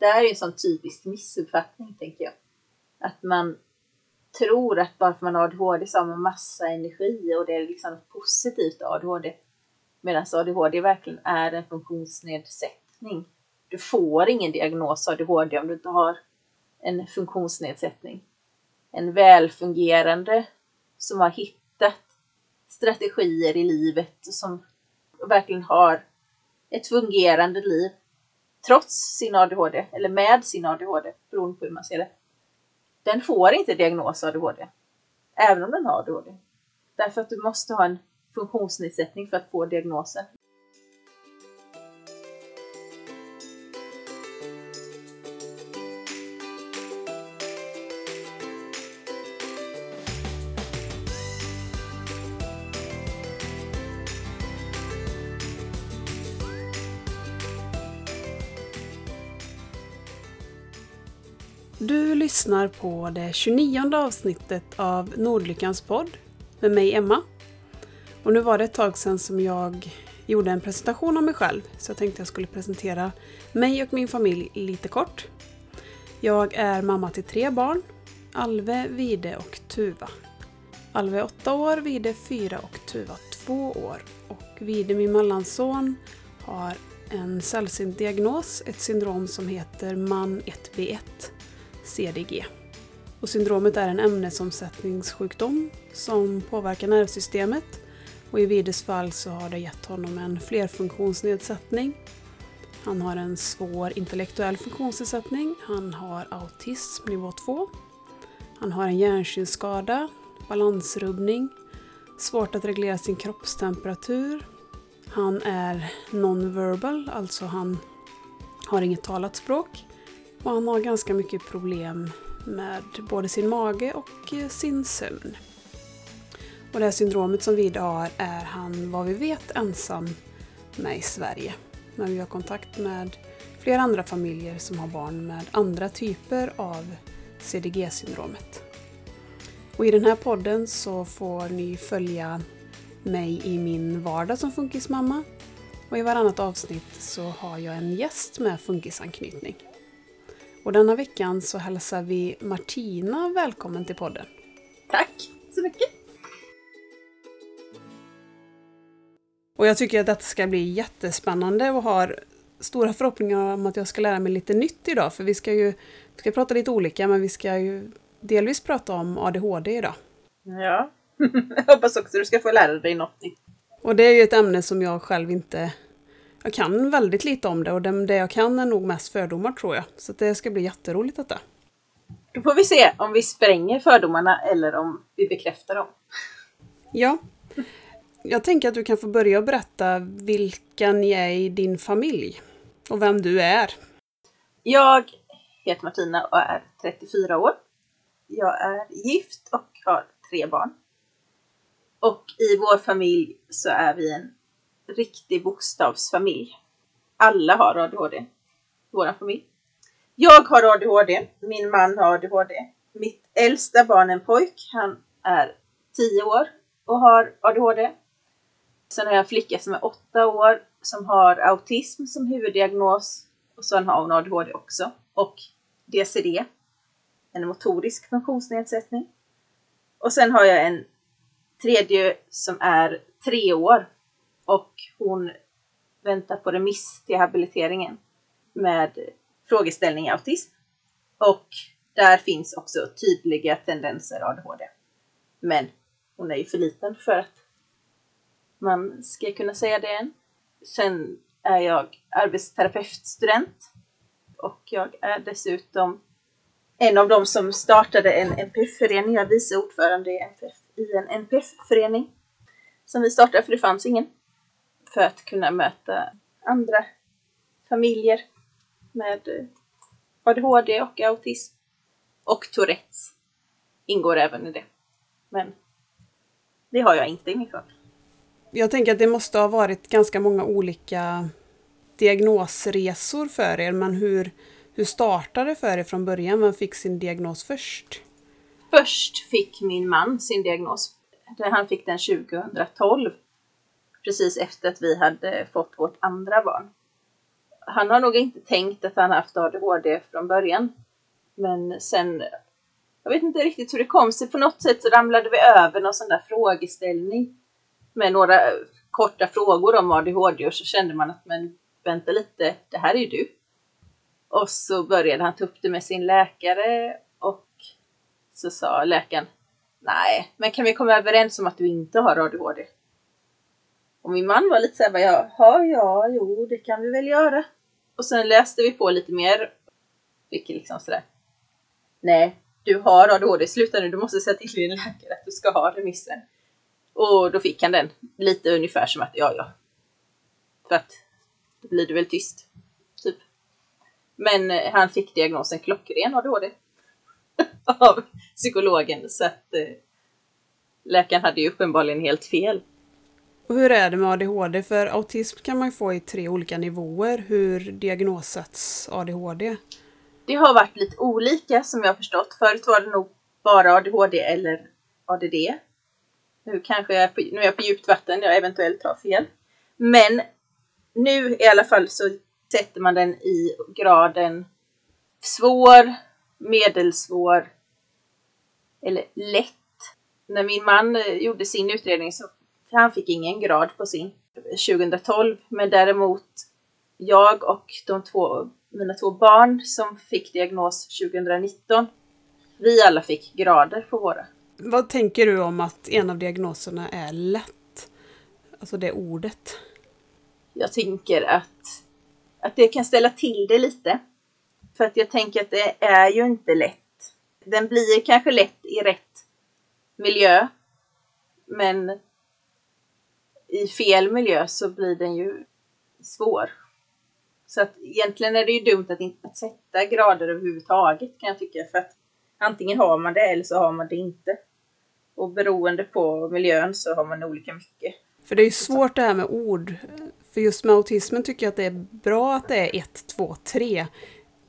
det här är en sån typisk missuppfattning, tänker jag. Att man tror att bara för man har ADHD så har man massa energi och det är liksom något positivt ADHD. Medan ADHD verkligen är en funktionsnedsättning. Du får ingen diagnos ADHD om du inte har en funktionsnedsättning. En välfungerande som har hittat strategier i livet som verkligen har ett fungerande liv trots sin ADHD eller med sin ADHD beroende på hur man ser det. Den får inte diagnos ADHD även om den har ADHD. Därför att du måste ha en funktionsnedsättning för att få diagnosen. Lyssnar på det 29 avsnittet av Nordlyckans podd med mig Emma. Och nu var det ett tag sedan som jag gjorde en presentation av mig själv så jag tänkte jag skulle presentera mig och min familj lite kort. Jag är mamma till tre barn, Alve, Vide och Tuva. Alve är åtta år, Vide fyra och Tuva två år. Och Vide, min mellanson, har en sällsynt diagnos, ett syndrom som heter MAN 1B1 CDG. Och syndromet är en ämnesomsättningssjukdom som påverkar nervsystemet och i Vides fall så har det gett honom en flerfunktionsnedsättning. Han har en svår intellektuell funktionsnedsättning, han har autism nivå 2, han har en hjärnsynskada, balansrubbning, svårt att reglera sin kroppstemperatur, han är non-verbal, alltså han har inget talat språk. Och han har ganska mycket problem med både sin mage och eh, sin sömn. Och det här syndromet som vi idag har är han, vad vi vet, ensam med i Sverige. Men vi har kontakt med flera andra familjer som har barn med andra typer av CDG-syndromet. Och i den här podden så får ni följa mig i min vardag som funkismamma. Och i varannat avsnitt så har jag en gäst med funkisanknytning. Och denna veckan så hälsar vi Martina välkommen till podden. Tack så mycket! Och jag tycker att detta ska bli jättespännande och har stora förhoppningar om att jag ska lära mig lite nytt idag. För vi ska ju vi ska prata lite olika, men vi ska ju delvis prata om ADHD idag. Ja, jag hoppas också att du ska få lära dig något nytt. Och det är ju ett ämne som jag själv inte jag kan väldigt lite om det och det jag kan är nog mest fördomar tror jag. Så det ska bli jätteroligt detta. Då får vi se om vi spränger fördomarna eller om vi bekräftar dem. Ja. Jag tänker att du kan få börja berätta vilka ni är i din familj och vem du är. Jag heter Martina och är 34 år. Jag är gift och har tre barn. Och i vår familj så är vi en riktig bokstavsfamilj. Alla har ADHD vår familj. Jag har ADHD, min man har ADHD. Mitt äldsta barn är en pojk, han är 10 år och har ADHD. Sen har jag en flicka som är 8 år som har autism som huvuddiagnos och sen har hon ADHD också och DCD, en motorisk funktionsnedsättning. Och sen har jag en tredje som är 3 år och hon väntar på remiss till habiliteringen med frågeställning autism. Och där finns också tydliga tendenser ADHD. Men hon är ju för liten för att man ska kunna säga det än. Sen är jag arbetsterapeutstudent och jag är dessutom en av dem som startade en NPF-förening. Jag är vice ordförande i en NPF-förening som vi startade för det fanns ingen för att kunna möta andra familjer med ADHD och autism. Och Tourettes ingår även i det. Men det har jag inte i min familj. Jag tänker att det måste ha varit ganska många olika diagnosresor för er, men hur, hur startade det för er från början? Vem fick sin diagnos först? Först fick min man sin diagnos. Han fick den 2012 precis efter att vi hade fått vårt andra barn. han har nog inte tänkt att han haft ADHD från början. Men sen, jag vet inte riktigt hur det kom sig, på något sätt så ramlade vi över någon sån där frågeställning med några korta frågor om ADHD och så kände man att men vänta lite, det här är ju du. Och så började han ta upp det med sin läkare och så sa läkaren Nej, men kan vi komma överens om att du inte har ADHD? Och min man var lite såhär, jaha, ja, jo, det kan vi väl göra. Och sen läste vi på lite mer. Fick liksom sådär. Nej, du har ADHD, sluta nu, du måste säga till din läkare att du ska ha remissen. Och då fick han den lite ungefär som att, ja, ja. För att då blir du väl tyst. Typ. Men eh, han fick diagnosen klockren ADHD. av psykologen. Så att eh, läkaren hade ju uppenbarligen helt fel. Och hur är det med ADHD? För autism kan man ju få i tre olika nivåer. Hur diagnossätts ADHD? Det har varit lite olika som jag har förstått. Förut var det nog bara ADHD eller ADD. Nu kanske jag är på, nu är jag på djupt vatten, jag eventuellt har fel. Men nu i alla fall så sätter man den i graden svår, medelsvår eller lätt. När min man eh, gjorde sin utredning så han fick ingen grad på sin 2012, men däremot jag och de två, mina två barn som fick diagnos 2019, vi alla fick grader på våra. Vad tänker du om att en av diagnoserna är lätt? Alltså det ordet. Jag tänker att, att det kan ställa till det lite. För att jag tänker att det är ju inte lätt. Den blir kanske lätt i rätt miljö. Men i fel miljö så blir den ju svår. Så att egentligen är det ju dumt att inte att sätta grader överhuvudtaget kan jag tycka. För att antingen har man det eller så har man det inte. Och beroende på miljön så har man olika mycket. För det är ju svårt det här med ord. För just med autismen tycker jag att det är bra att det är 1, 2, 3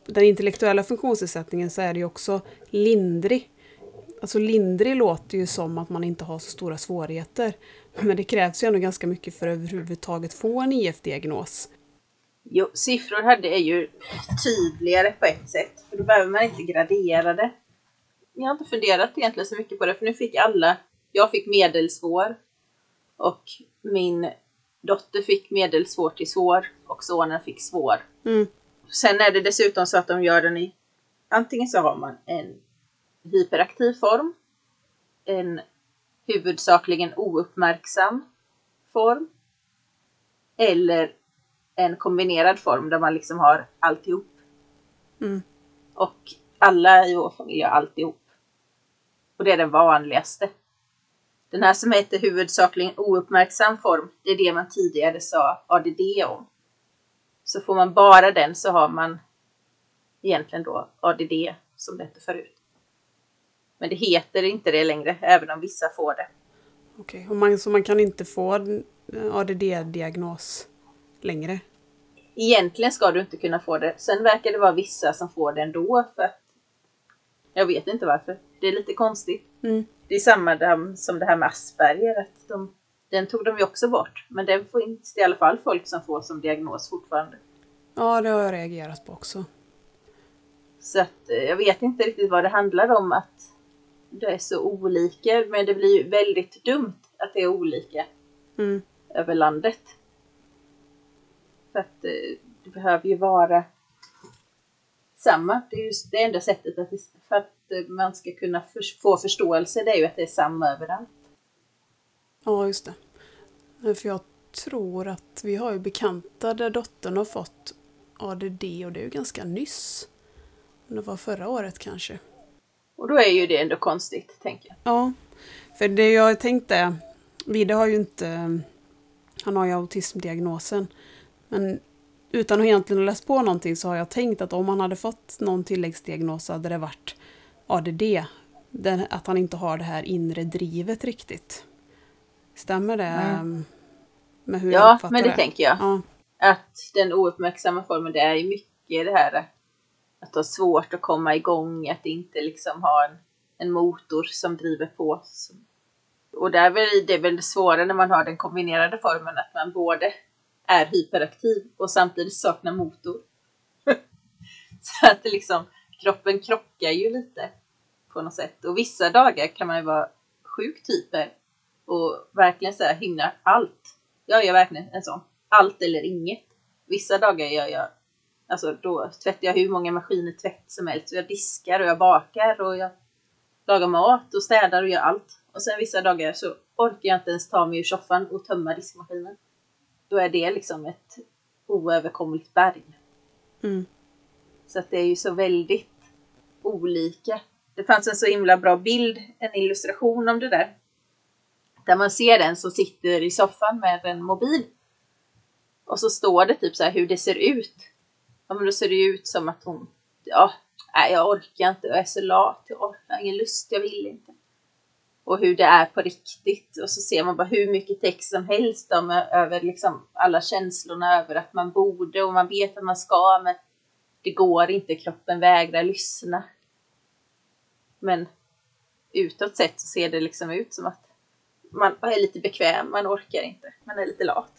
den intellektuella funktionsnedsättningen så är det ju också lindrig. Alltså lindrig låter ju som att man inte har så stora svårigheter. Men det krävs ju ändå ganska mycket för att överhuvudtaget få en IF-diagnos. Jo, siffror hade är ju tydligare på ett sätt. För då behöver man inte gradera det. Jag har inte funderat egentligen så mycket på det, för nu fick alla... Jag fick medelsvår. Och min dotter fick medelsvår till svår. Och sonen fick svår. Mm. Sen är det dessutom så att de gör den i antingen så har man en hyperaktiv form, en huvudsakligen ouppmärksam form eller en kombinerad form där man liksom har alltihop. Mm. Och alla i vår familj har alltihop. Och det är den vanligaste. Den här som heter huvudsakligen ouppmärksam form, det är det man tidigare sa ADD om. Så får man bara den så har man egentligen då ADD som det hette förut. Men det heter inte det längre, även om vissa får det. Okej, okay. så man kan inte få ADD-diagnos längre? Egentligen ska du inte kunna få det. Sen verkar det vara vissa som får det ändå. För att jag vet inte varför. Det är lite konstigt. Mm. Det är samma som det här med Asperger. Att de den tog de ju också bort. Men den finns det i alla fall folk som får som diagnos fortfarande. Ja, det har jag reagerat på också. Så att eh, jag vet inte riktigt vad det handlar om att det är så olika. Men det blir ju väldigt dumt att det är olika mm. över landet. För att eh, det behöver ju vara samma. Det är ju det enda sättet att, för att eh, man ska kunna få förståelse, det är ju att det är samma överallt. Ja, just det. För jag tror att vi har ju bekanta där dottern har fått ADD och det är ju ganska nyss. Det var förra året kanske. Och då är ju det ändå konstigt, tänker jag. Ja, för det jag tänkte, Vide har ju inte, han har ju autismdiagnosen. Men utan att egentligen ha läst på någonting så har jag tänkt att om han hade fått någon tilläggsdiagnos hade det varit ADD. att han inte har det här inre drivet riktigt. Stämmer det mm. med hur ja, uppfattar det? Men det, tänker jag. Ja. Att den ouppmärksamma formen, det är mycket det här att ha svårt att komma igång, att inte liksom ha en, en motor som driver på. Och där är det väl det svåra när man har den kombinerade formen, att man både är hyperaktiv och samtidigt saknar motor. så att det liksom, kroppen krockar ju lite på något sätt. Och vissa dagar kan man ju vara sjukt hyper och verkligen så här hinna allt. Jag gör verkligen en sån. Allt eller inget. Vissa dagar gör jag, alltså då tvättar jag hur många maskiner tvätt som helst. Jag diskar och jag bakar och jag lagar mat och städar och gör allt. Och sen vissa dagar så orkar jag inte ens ta mig ur soffan och tömma diskmaskinen. Då är det liksom ett oöverkomligt berg. Mm. Så att det är ju så väldigt olika. Det fanns en så himla bra bild, en illustration om det där. Där man ser den som sitter i soffan med en mobil. Och så står det typ så här hur det ser ut. Ja men då ser det ut som att hon, ja, nej jag orkar inte, jag är så lat, jag orkar ingen lust, jag vill inte. Och hur det är på riktigt. Och så ser man bara hur mycket text som helst om, över liksom alla känslorna över att man borde och man vet att man ska men det går inte, kroppen vägrar lyssna. Men utåt sett så ser det liksom ut som att man är lite bekväm, man orkar inte, man är lite lat.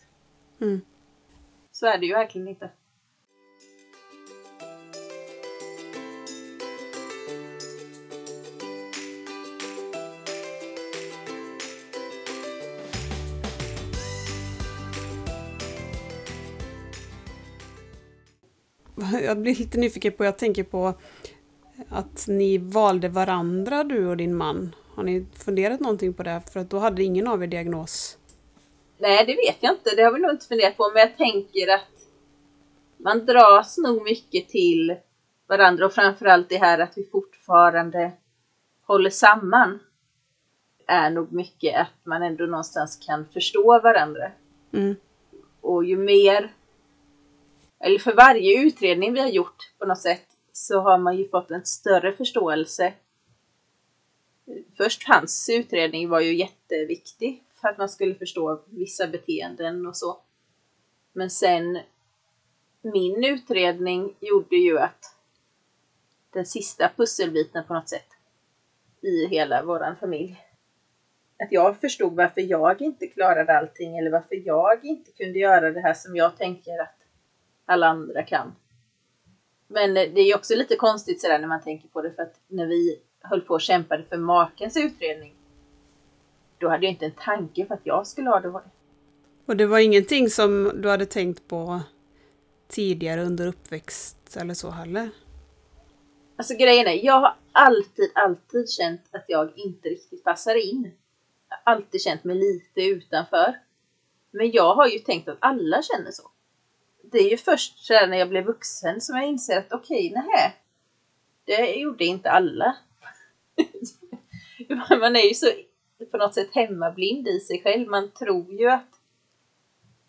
Mm. Så är det ju verkligen inte. Jag blir lite nyfiken på, jag tänker på att ni valde varandra, du och din man. Har ni funderat någonting på det? För att då hade ingen av er diagnos. Nej, det vet jag inte. Det har vi nog inte funderat på. Men jag tänker att man dras nog mycket till varandra och framförallt det här att vi fortfarande håller samman. Är nog mycket att man ändå någonstans kan förstå varandra. Mm. Och ju mer, eller för varje utredning vi har gjort på något sätt så har man ju fått en större förståelse. Först hans utredning var ju jätteviktig för att man skulle förstå vissa beteenden och så. Men sen min utredning gjorde ju att den sista pusselbiten på något sätt i hela våran familj. Att jag förstod varför jag inte klarade allting eller varför jag inte kunde göra det här som jag tänker att alla andra kan. Men det är ju också lite konstigt sådär när man tänker på det för att när vi höll på och kämpade för makens utredning då hade jag inte en tanke på att jag skulle ha ADHD. Och det var ingenting som du hade tänkt på tidigare under uppväxt eller så heller? Alltså grejen är, jag har alltid, alltid känt att jag inte riktigt passar in. Jag har alltid känt mig lite utanför. Men jag har ju tänkt att alla känner så. Det är ju först när jag blev vuxen som jag inser att okej, okay, nej. Det gjorde inte alla. Man är ju så på något sätt hemmablind i sig själv. Man tror ju att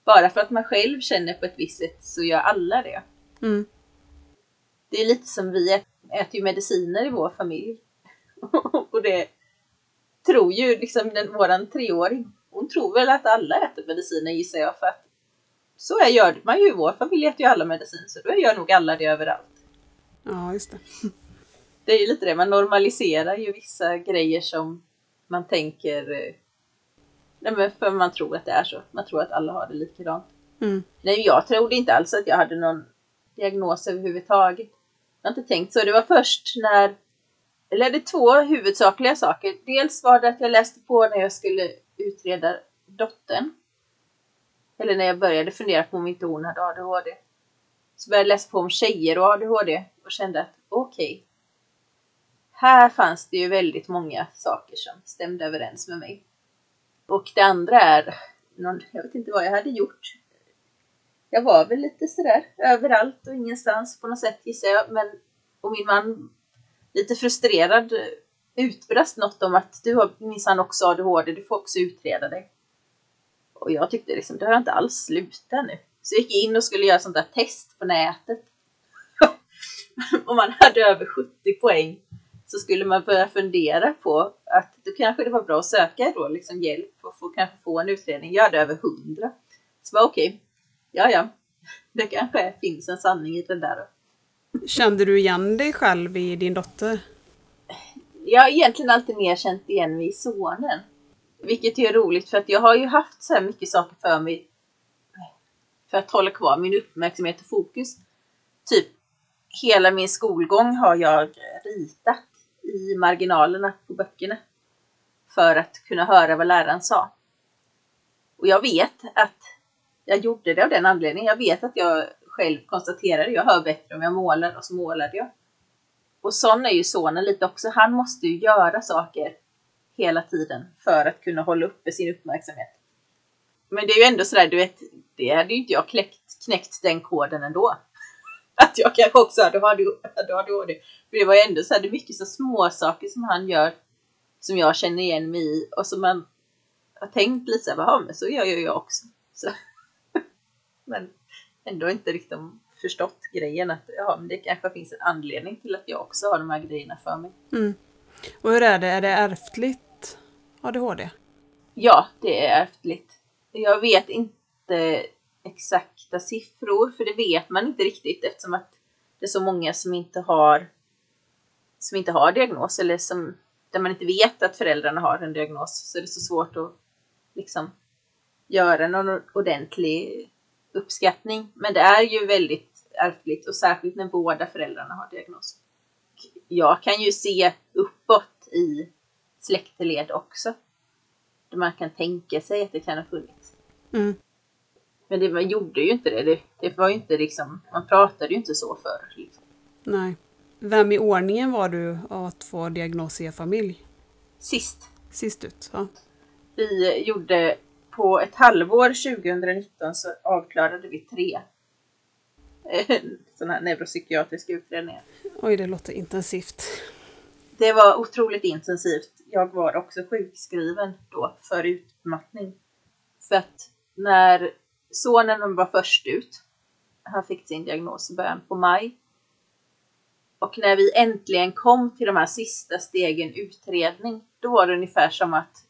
bara för att man själv känner på ett visst sätt så gör alla det. Mm. Det är lite som vi äter ju mediciner i vår familj. och det tror ju liksom den, våran treåring, hon tror väl att alla äter mediciner gissar jag för att så är, gör man ju i vår familj äter ju alla medicin så då gör nog alla det överallt. Ja, just det. Det är ju lite det, man normaliserar ju vissa grejer som man tänker eh, Nej men för man tror att det är så. Man tror att alla har det likadant. Mm. Nej, jag trodde inte alls att jag hade någon diagnos överhuvudtaget. Jag har inte tänkt så. Det var först när, eller det är två huvudsakliga saker. Dels var det att jag läste på när jag skulle utreda dottern. Eller när jag började fundera på om inte hon hade ADHD. Så började jag läsa på om tjejer och ADHD och kände att okej. Okay, här fanns det ju väldigt många saker som stämde överens med mig. Och det andra är, jag vet inte vad jag hade gjort. Jag var väl lite sådär överallt och ingenstans på något sätt gissar jag. Men, och min man lite frustrerad utbrast något om att du har minsann också ADHD, du får också utreda dig. Och jag tyckte liksom, det har jag inte alls slutat nu. Så jag gick in och skulle göra sånt där test på nätet. och man hade över 70 poäng så skulle man börja fundera på att då kanske det var bra att söka då liksom hjälp och få, kanske få en utredning. Jag hade över hundra. Så var okej, okay. ja ja, det kanske finns en sanning i det där. Kände du igen dig själv i din dotter? Jag har egentligen alltid mer känt igen mig i sonen. Vilket är roligt för att jag har ju haft så här mycket saker för mig för att hålla kvar min uppmärksamhet och fokus. Typ hela min skolgång har jag ritat i marginalerna på böckerna för att kunna höra vad läraren sa. Och jag vet att jag gjorde det av den anledningen. Jag vet att jag själv konstaterade, jag hör bättre om jag målar och så målade jag. Och sån är ju sonen lite också. Han måste ju göra saker hela tiden för att kunna hålla uppe sin uppmärksamhet. Men det är ju ändå sådär, du vet, det hade ju inte jag knäckt, knäckt den koden ändå. Att jag kanske också hade ADHD. För det var ju ändå så här, det är mycket så små saker som han gör som jag känner igen mig i och som man har tänkt lite såhär, men så gör ju jag också. Så. Men ändå inte riktigt förstått grejen att ja, men det kanske finns en anledning till att jag också har de här grejerna för mig. Mm. Och hur är det, är det ärftligt ADHD? Ja, det är ärftligt. Jag vet inte exakta siffror, för det vet man inte riktigt eftersom att det är så många som inte har som inte har diagnos eller som där man inte vet att föräldrarna har en diagnos så är det så svårt att liksom göra någon ordentlig uppskattning. Men det är ju väldigt ärftligt och särskilt när båda föräldrarna har diagnos. Jag kan ju se uppåt i släkteled också. Där man kan tänka sig att det kan ha funnits. Mm. Men det, man gjorde ju inte det. det. det. var ju inte liksom, man pratade ju inte så förr. Liksom. Nej. Vem i ordningen var du att få diagnos i familj? Sist. Sist ut, ja. Vi gjorde på ett halvår 2019 så avklarade vi tre sådana här neuropsykiatriska utredningar. Oj, det låter intensivt. Det var otroligt intensivt. Jag var också sjukskriven då för utmattning. För att när sonen var först ut, han fick sin diagnos i början på maj. Och när vi äntligen kom till de här sista stegen utredning, då var det ungefär som att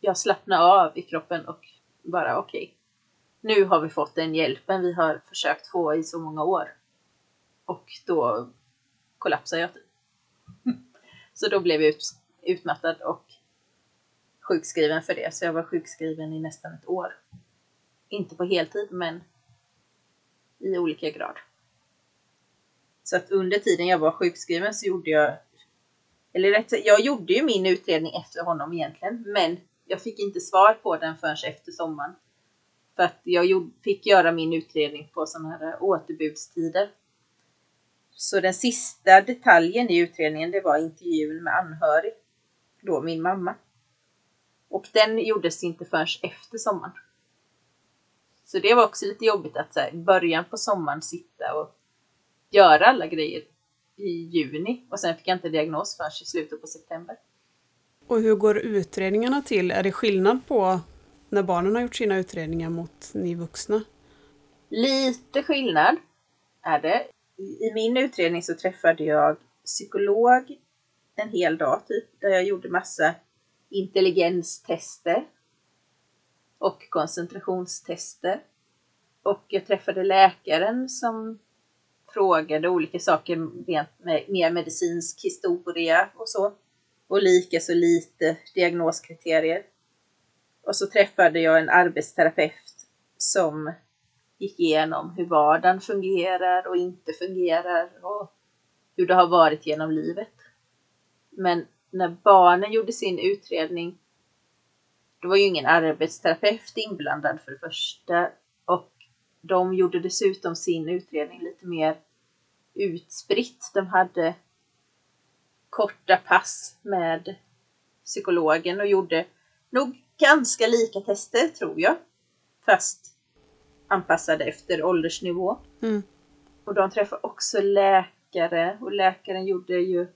jag slappnade av i kroppen och bara okej, okay, nu har vi fått den hjälpen vi har försökt få i så många år. Och då kollapsade jag typ. Så då blev jag ut, utmattad och sjukskriven för det. Så jag var sjukskriven i nästan ett år. Inte på heltid, men i olika grad. Så att under tiden jag var sjukskriven så gjorde jag, eller rätt jag gjorde ju min utredning efter honom egentligen, men jag fick inte svar på den förrän efter sommaren. För att jag fick göra min utredning på sådana här återbudstider. Så den sista detaljen i utredningen det var intervjun med anhörig, då min mamma. Och den gjordes inte förrän efter sommaren. Så det var också lite jobbigt att så här, i början på sommaren sitta och göra alla grejer i juni och sen fick jag inte diagnos förrän i slutet på september. Och hur går utredningarna till? Är det skillnad på när barnen har gjort sina utredningar mot ni vuxna? Lite skillnad är det. I min utredning så träffade jag psykolog en hel dag typ, där jag gjorde massa intelligenstester och koncentrationstester. Och jag träffade läkaren som frågade olika saker med, mer medicinsk historia och så. Och lika så lite diagnoskriterier. Och så träffade jag en arbetsterapeut som gick igenom hur vardagen fungerar och inte fungerar och hur det har varit genom livet. Men när barnen gjorde sin utredning, då var ju ingen arbetsterapeut inblandad för det första och de gjorde dessutom sin utredning lite mer utspritt. De hade korta pass med psykologen och gjorde nog ganska lika tester tror jag. Fast anpassade efter åldersnivå. Mm. Och de träffade också läkare och läkaren gjorde ju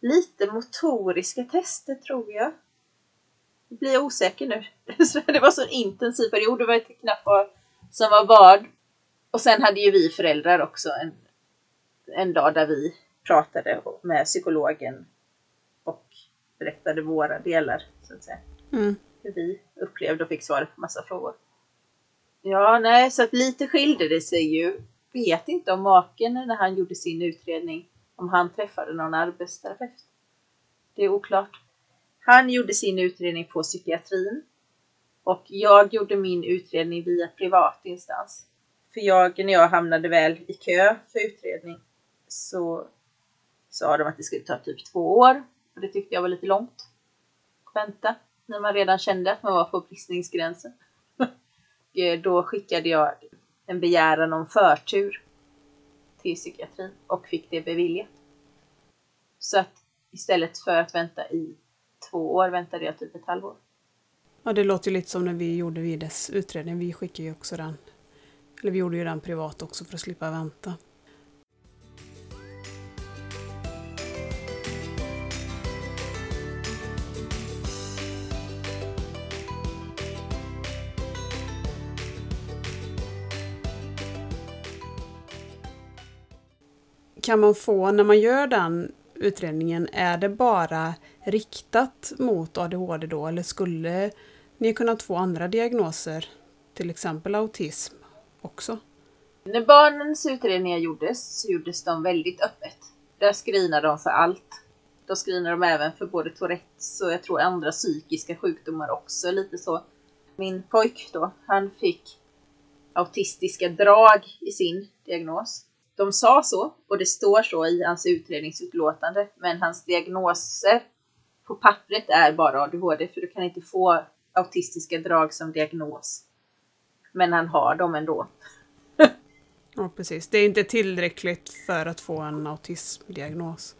lite motoriska tester tror jag. Nu blir jag osäker nu. det var så en intensiv period. Det var inte knappt vad som var vad. Och sen hade ju vi föräldrar också en, en dag där vi pratade med psykologen och berättade våra delar så att säga. Mm. Hur vi upplevde och fick svar på massa frågor. Ja, nej, så att lite skilde det sig ju. Vet inte om maken när han gjorde sin utredning, om han träffade någon arbetsterapeut. Det är oklart. Han gjorde sin utredning på psykiatrin och jag gjorde min utredning via privat instans. För jag, när jag hamnade väl i kö för utredning så sa de att det skulle ta typ två år. Och det tyckte jag var lite långt. att Vänta, när man redan kände att man var på bristningsgränsen. Eh, då skickade jag en begäran om förtur till psykiatrin och fick det beviljat. Så att istället för att vänta i två år väntade jag typ ett halvår. Ja, det låter ju lite som när vi gjorde Vides utredning. Vi skickade ju också den. Eller vi gjorde ju den privat också för att slippa vänta. Kan man få, när man gör den utredningen, är det bara riktat mot ADHD då eller skulle ni kunnat få andra diagnoser, till exempel autism också? När barnens utredningar gjordes så gjordes de väldigt öppet. Där screenade de för allt. Då screenade de även för både Tourettes och jag tror andra psykiska sjukdomar också, lite så. Min pojk då, han fick autistiska drag i sin diagnos. De sa så, och det står så i hans utredningsutlåtande, men hans diagnoser på pappret är bara ADHD, för du kan inte få autistiska drag som diagnos. Men han har dem ändå. Ja, precis. Det är inte tillräckligt för att få en autismdiagnos.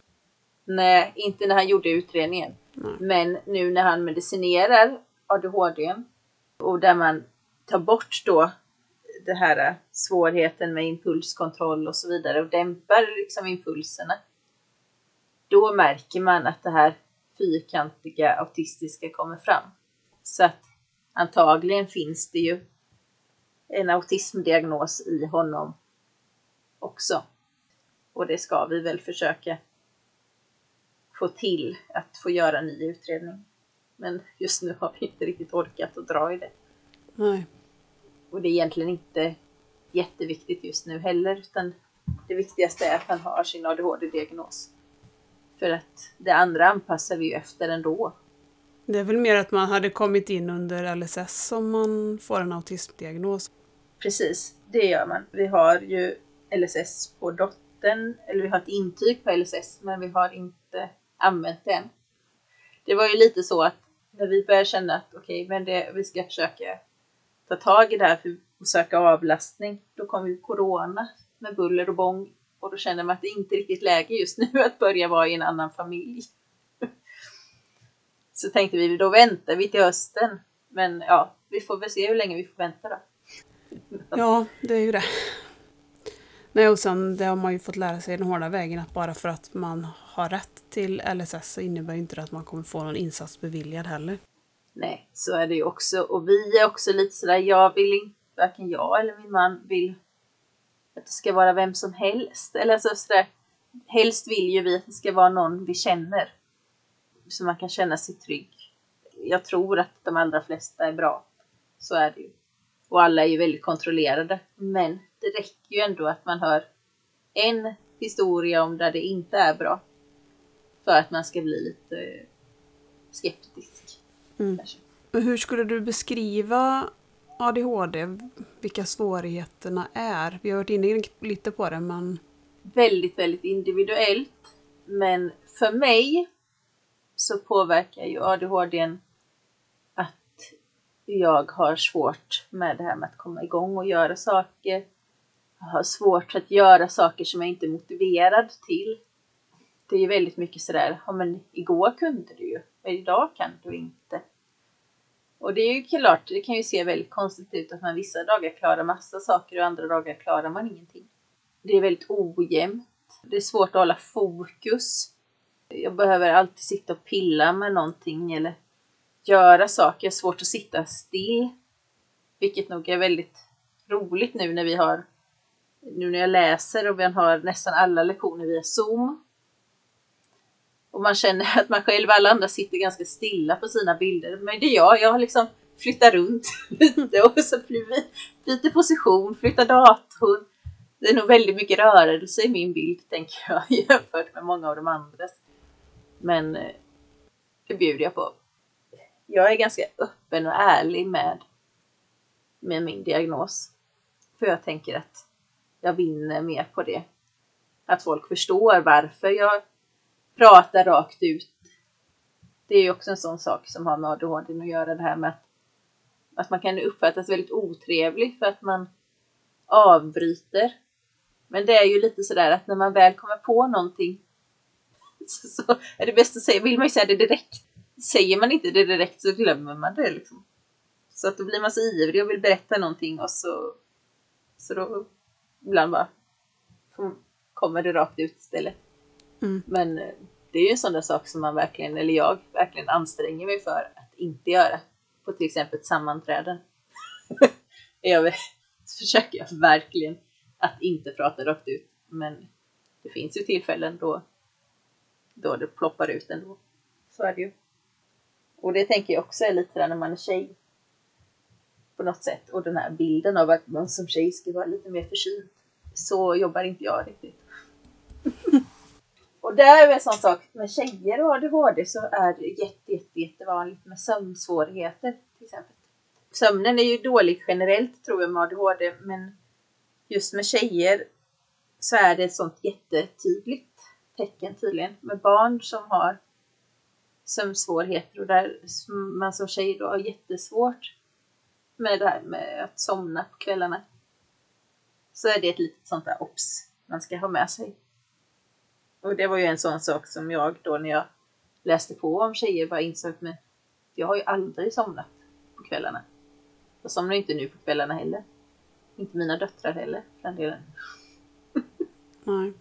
Nej, inte när han gjorde utredningen. Nej. Men nu när han medicinerar ADHD och där man tar bort då det här svårigheten med impulskontroll och så vidare och dämpar liksom impulserna. Då märker man att det här fyrkantiga autistiska kommer fram. Så att antagligen finns det ju en autismdiagnos i honom också. Och det ska vi väl försöka få till att få göra en ny utredning. Men just nu har vi inte riktigt orkat att dra i det. Nej. Och det är egentligen inte jätteviktigt just nu heller, utan det viktigaste är att han har sin ADHD-diagnos. För att det andra anpassar vi ju efter ändå. Det är väl mer att man hade kommit in under LSS om man får en autismdiagnos. Precis, det gör man. Vi har ju LSS på dottern, eller vi har ett intyg på LSS, men vi har inte använt det än. Det var ju lite så att när vi började känna att okej, men det, vi ska försöka ta tag i det här för att söka avlastning, då kom ju corona med buller och bång och då kände man att det inte är riktigt läge just nu att börja vara i en annan familj. Så tänkte vi, då väntar vi till hösten. Men ja, vi får väl se hur länge vi får vänta då. Ja, det är ju det. Nej, och sen det har man ju fått lära sig den hårda vägen att bara för att man har rätt till LSS så innebär ju inte det att man kommer få någon insats beviljad heller. Nej, så är det ju också. Och vi är också lite sådär, jag vill inte, varken jag eller min man vill att det ska vara vem som helst. Eller så sådär, helst vill ju vi att det ska vara någon vi känner. Så man kan känna sig trygg. Jag tror att de allra flesta är bra. Så är det ju. Och alla är ju väldigt kontrollerade. Men det räcker ju ändå att man hör en historia om där det inte är bra. För att man ska bli lite skeptisk. Mm. Hur skulle du beskriva ADHD? Vilka svårigheterna är? Vi har varit inne lite på det, men väldigt, väldigt individuellt. Men för mig så påverkar ju ADHD att jag har svårt med det här med att komma igång och göra saker. Jag har svårt att göra saker som jag inte är motiverad till. Det är ju väldigt mycket sådär, ja men igår kunde du ju, men idag kan du inte. Och det är ju klart, det kan ju se väldigt konstigt ut att man vissa dagar klarar massa saker och andra dagar klarar man ingenting. Det är väldigt ojämnt. Det är svårt att hålla fokus. Jag behöver alltid sitta och pilla med någonting eller göra saker. Jag har svårt att sitta still. Vilket nog är väldigt roligt nu när vi har nu när jag läser och vi har nästan alla lektioner via Zoom. Och man känner att man själv och alla andra sitter ganska stilla på sina bilder. Men det är jag. Jag har liksom flyttat runt lite och så byter position, flyttar datorn. Det är nog väldigt mycket rörelse i min bild, tänker jag, jämfört med många av de andras. Men eh, det bjuder jag på. Jag är ganska öppen och ärlig med, med min diagnos. För jag tänker att jag vinner mer på det. Att folk förstår varför jag prata rakt ut. Det är ju också en sån sak som har med ADHD att göra det här med att, att man kan uppfattas väldigt otrevlig för att man avbryter. Men det är ju lite sådär att när man väl kommer på någonting så är det bäst att säga, vill man ju säga det direkt. Säger man inte det direkt så glömmer man det liksom. Så att då blir man så ivrig och vill berätta någonting och så, så då ibland bara kommer det rakt ut istället. Mm. Men eh, det är ju en sån där sak som man verkligen, eller jag verkligen anstränger mig för att inte göra. På till exempel ett sammanträden. jag försöker jag verkligen att inte prata rakt ut. Men det finns ju tillfällen då, då det ploppar ut ändå. Så är det ju. Och det tänker jag också är lite där när man är tjej. På något sätt. Och den här bilden av att man som tjej ska vara lite mer försynt. Så jobbar inte jag riktigt. och där är en sån sak med tjejer och ADHD så är det jätte, jätte, jättevanligt med sömnsvårigheter till exempel. Sömnen är ju dålig generellt tror jag med ADHD men just med tjejer så är det ett sånt jättetydligt tecken tydligen med barn som har sömnsvårigheter och där man som tjej då har jättesvårt med det här med att somna på kvällarna. Så är det ett litet sånt där ops man ska ha med sig. Och det var ju en sån sak som jag då när jag läste på om tjejer bara insåg att jag har ju aldrig somnat på kvällarna. Jag somnar inte nu på kvällarna heller. Inte mina döttrar heller för den delen. Nej.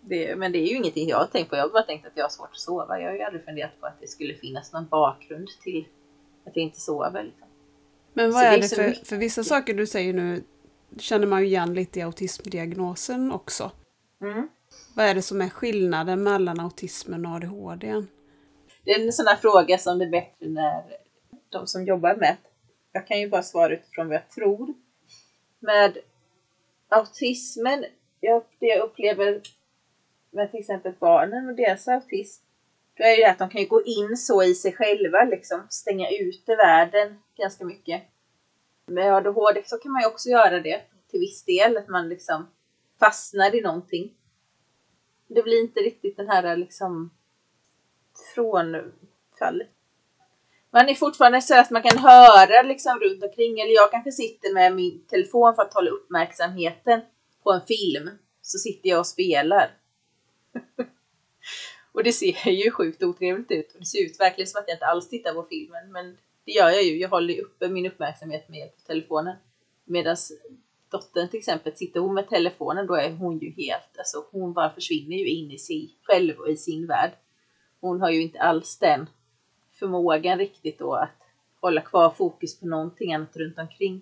Det, men det är ju ingenting jag har tänkt på. Jag har bara tänkt att jag har svårt att sova. Jag har ju aldrig funderat på att det skulle finnas någon bakgrund till att jag inte sover. Liksom. Men vad så är det, är för, för vissa saker du säger nu känner man ju igen lite i autismdiagnosen också. Mm. Vad är det som är skillnaden mellan autismen och ADHD? Det är en sån här fråga som det är bättre när de som jobbar med. Jag kan ju bara svara utifrån vad jag tror. Med autismen, jag, det jag upplever med till exempel barnen och deras autism, då är ju det att de kan ju gå in så i sig själva, liksom stänga ute världen ganska mycket. Med ADHD så kan man ju också göra det till viss del, att man liksom fastnar i någonting. Det blir inte riktigt den här eh, liksom frånfallet. Man är fortfarande så att man kan höra liksom runt omkring, eller jag kanske sitter med min telefon för att hålla uppmärksamheten på en film. Så sitter jag och spelar. och det ser ju sjukt otrevligt ut. Och det ser ut verkligen som att jag inte alls tittar på filmen. Men det gör jag ju. Jag håller ju uppe min uppmärksamhet med hjälp av telefonen. Medan dottern till exempel, sitter hon med telefonen då är hon ju helt, alltså hon bara försvinner ju in i sig själv och i sin värld. Hon har ju inte alls den förmågan riktigt då att hålla kvar fokus på någonting annat runt omkring.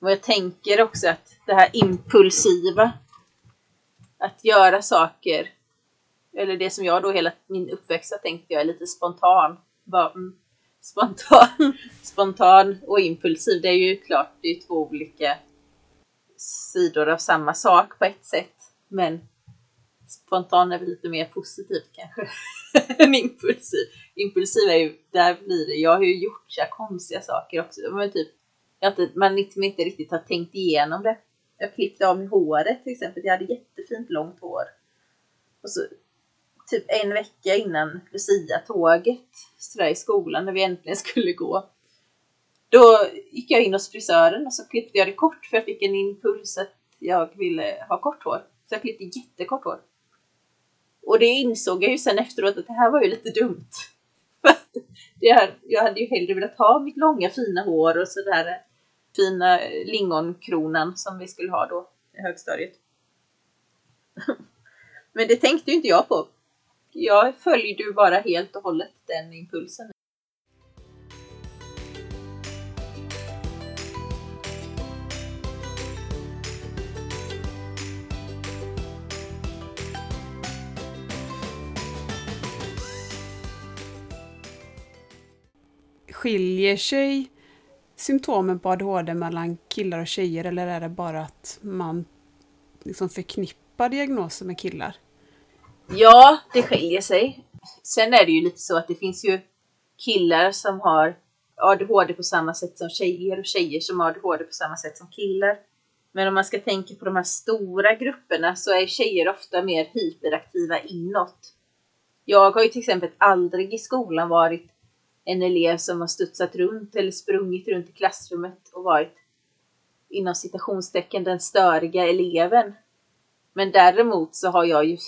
Och jag tänker också att det här impulsiva, att göra saker, eller det som jag då hela min uppväxt har tänkt jag är lite spontan. Bara, mm, spontan, spontan och impulsiv, det är ju klart, det är två olika sidor av samma sak på ett sätt. Men spontan är väl lite mer positivt kanske än impulsiv. Impulsiv är ju, där blir det, jag har ju gjort så här konstiga saker också. Men typ, jag inte, man liksom inte riktigt har tänkt igenom det. Jag klippte av mig håret till exempel, jag hade jättefint långt hår. Och så typ en vecka innan Lucia-tåget sådär i skolan när vi äntligen skulle gå. Då gick jag in hos frisören och så klippte jag det kort för jag fick en impuls att jag ville ha kort hår. Så jag klippte jättekort hår. Och det insåg jag ju sen efteråt att det här var ju lite dumt. För jag hade ju hellre velat ha mitt långa fina hår och sådär fina lingonkronan som vi skulle ha då i högstadiet. Men det tänkte ju inte jag på. Jag följde ju bara helt och hållet den impulsen. Skiljer sig symptomen på ADHD mellan killar och tjejer eller är det bara att man liksom förknippar diagnoser med killar? Ja, det skiljer sig. Sen är det ju lite så att det finns ju killar som har ADHD på samma sätt som tjejer och tjejer som har ADHD på samma sätt som killar. Men om man ska tänka på de här stora grupperna så är tjejer ofta mer hyperaktiva inåt. Jag har ju till exempel aldrig i skolan varit en elev som har studsat runt eller sprungit runt i klassrummet och varit inom citationstecken den störiga eleven. Men däremot så har jag ju,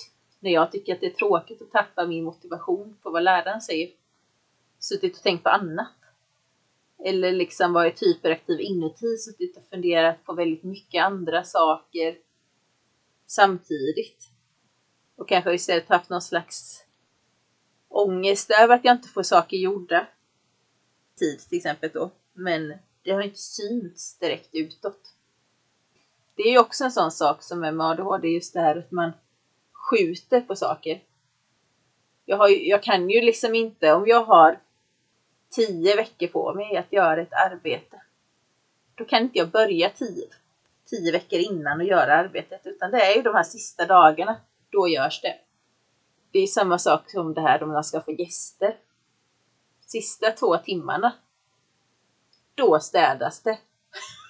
när jag tycker att det är tråkigt att tappa min motivation på vad läraren säger, suttit och tänkt på annat. Eller liksom varit hyperaktiv inuti, suttit och funderat på väldigt mycket andra saker samtidigt. Och kanske istället haft någon slags ångest över att jag inte får saker gjorda. Tid till exempel då. Men det har inte synts direkt utåt. Det är ju också en sån sak som är med ADHD, just det här att man skjuter på saker. Jag, har jag kan ju liksom inte, om jag har tio veckor på mig att göra ett arbete, då kan inte jag börja tio, tio veckor innan och göra arbetet, utan det är ju de här sista dagarna, då görs det. Det är samma sak som det här om man ska få gäster. Sista två timmarna, då städas det.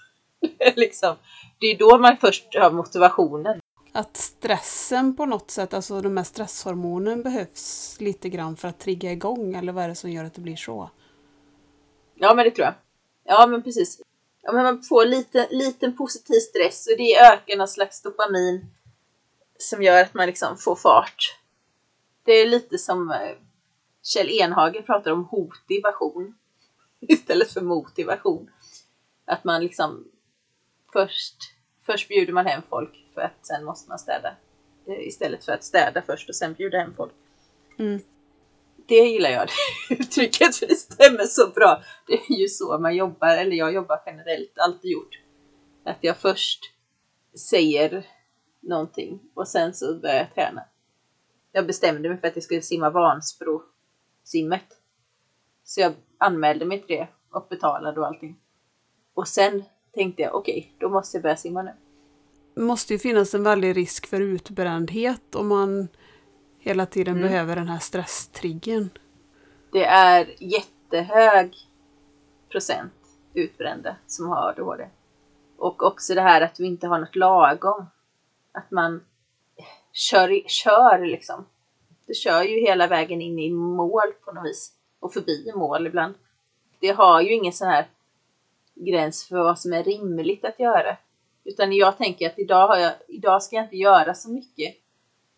liksom. Det är då man först har motivationen. Att stressen på något sätt, alltså de här stresshormonen behövs lite grann för att trigga igång, eller vad är det som gör att det blir så? Ja, men det tror jag. Ja, men precis. Ja, men man får lite, liten positiv stress och det ökar någon slags dopamin som gör att man liksom får fart. Det är lite som eh, Kjell Enhagen pratar om hotivation istället för motivation. Att man liksom först, först bjuder man hem folk för att sen måste man städa. Eh, istället för att städa först och sen bjuda hem folk. Mm. Det gillar jag, det uttrycket, för det stämmer så bra. Det är ju så man jobbar, eller jag jobbar generellt, alltid gjort. Att jag först säger någonting och sen så börjar jag träna. Jag bestämde mig för att jag skulle simma Vansbro-simmet. Så jag anmälde mig till det och betalade och allting. Och sen tänkte jag, okej, okay, då måste jag börja simma nu. Det måste ju finnas en väldig risk för utbrändhet om man hela tiden mm. behöver den här stresstriggen. Det är jättehög procent utbrända som har ADHD. Och också det här att vi inte har något lagom. Att man kör, kör liksom. Du kör ju hela vägen in i mål på något vis. Och förbi mål ibland. Det har ju ingen sån här gräns för vad som är rimligt att göra. Utan jag tänker att idag, har jag, idag ska jag inte göra så mycket.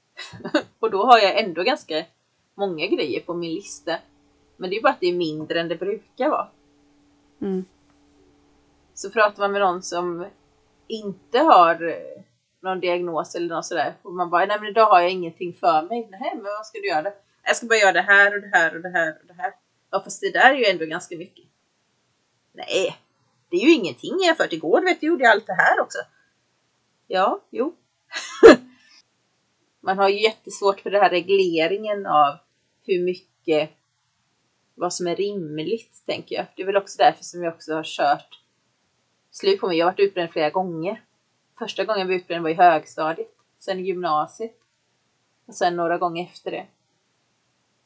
och då har jag ändå ganska många grejer på min lista. Men det är bara att det är mindre än det brukar vara. Mm. Så pratar man med någon som inte har eh, någon diagnos eller något sådär. Och man bara, nej men idag har jag ingenting för mig. Nej men vad ska du göra? Jag ska bara göra det här och det här och det här och det här. Ja fast det där är ju ändå ganska mycket. Nej, det är ju ingenting jämfört igår. Du vet, du gjorde allt det här också. Ja, jo. Man har ju jättesvårt för den här regleringen av hur mycket vad som är rimligt, tänker jag. Det är väl också därför som jag också har kört slut på mig. Jag har varit utbränd flera gånger. Första gången jag var utbränd var i högstadiet, sen i gymnasiet och sen några gånger efter det.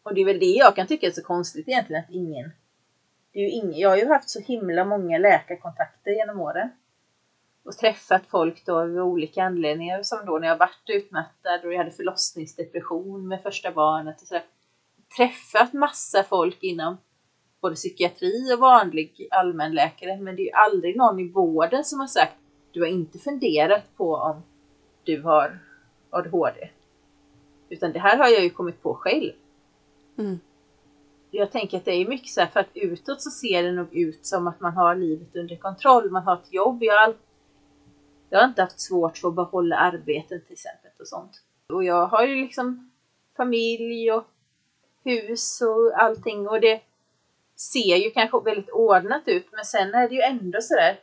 Och det är väl det jag kan tycka är så konstigt egentligen att ingen... Det är ju ingen jag har ju haft så himla många läkarkontakter genom åren och träffat folk då av olika anledningar som då när jag varit utmattad och jag hade förlossningsdepression med första barnet och sådär. Träffat massa folk inom både psykiatri och vanlig allmänläkare men det är ju aldrig någon i vården som har sagt du har inte funderat på om du har ADHD. Utan det här har jag ju kommit på själv. Mm. Jag tänker att det är mycket så här, för att utåt så ser det nog ut som att man har livet under kontroll. Man har ett jobb. Jag har, jag har inte haft svårt för att behålla arbeten till exempel och sånt. Och jag har ju liksom familj och hus och allting och det ser ju kanske väldigt ordnat ut men sen är det ju ändå sådär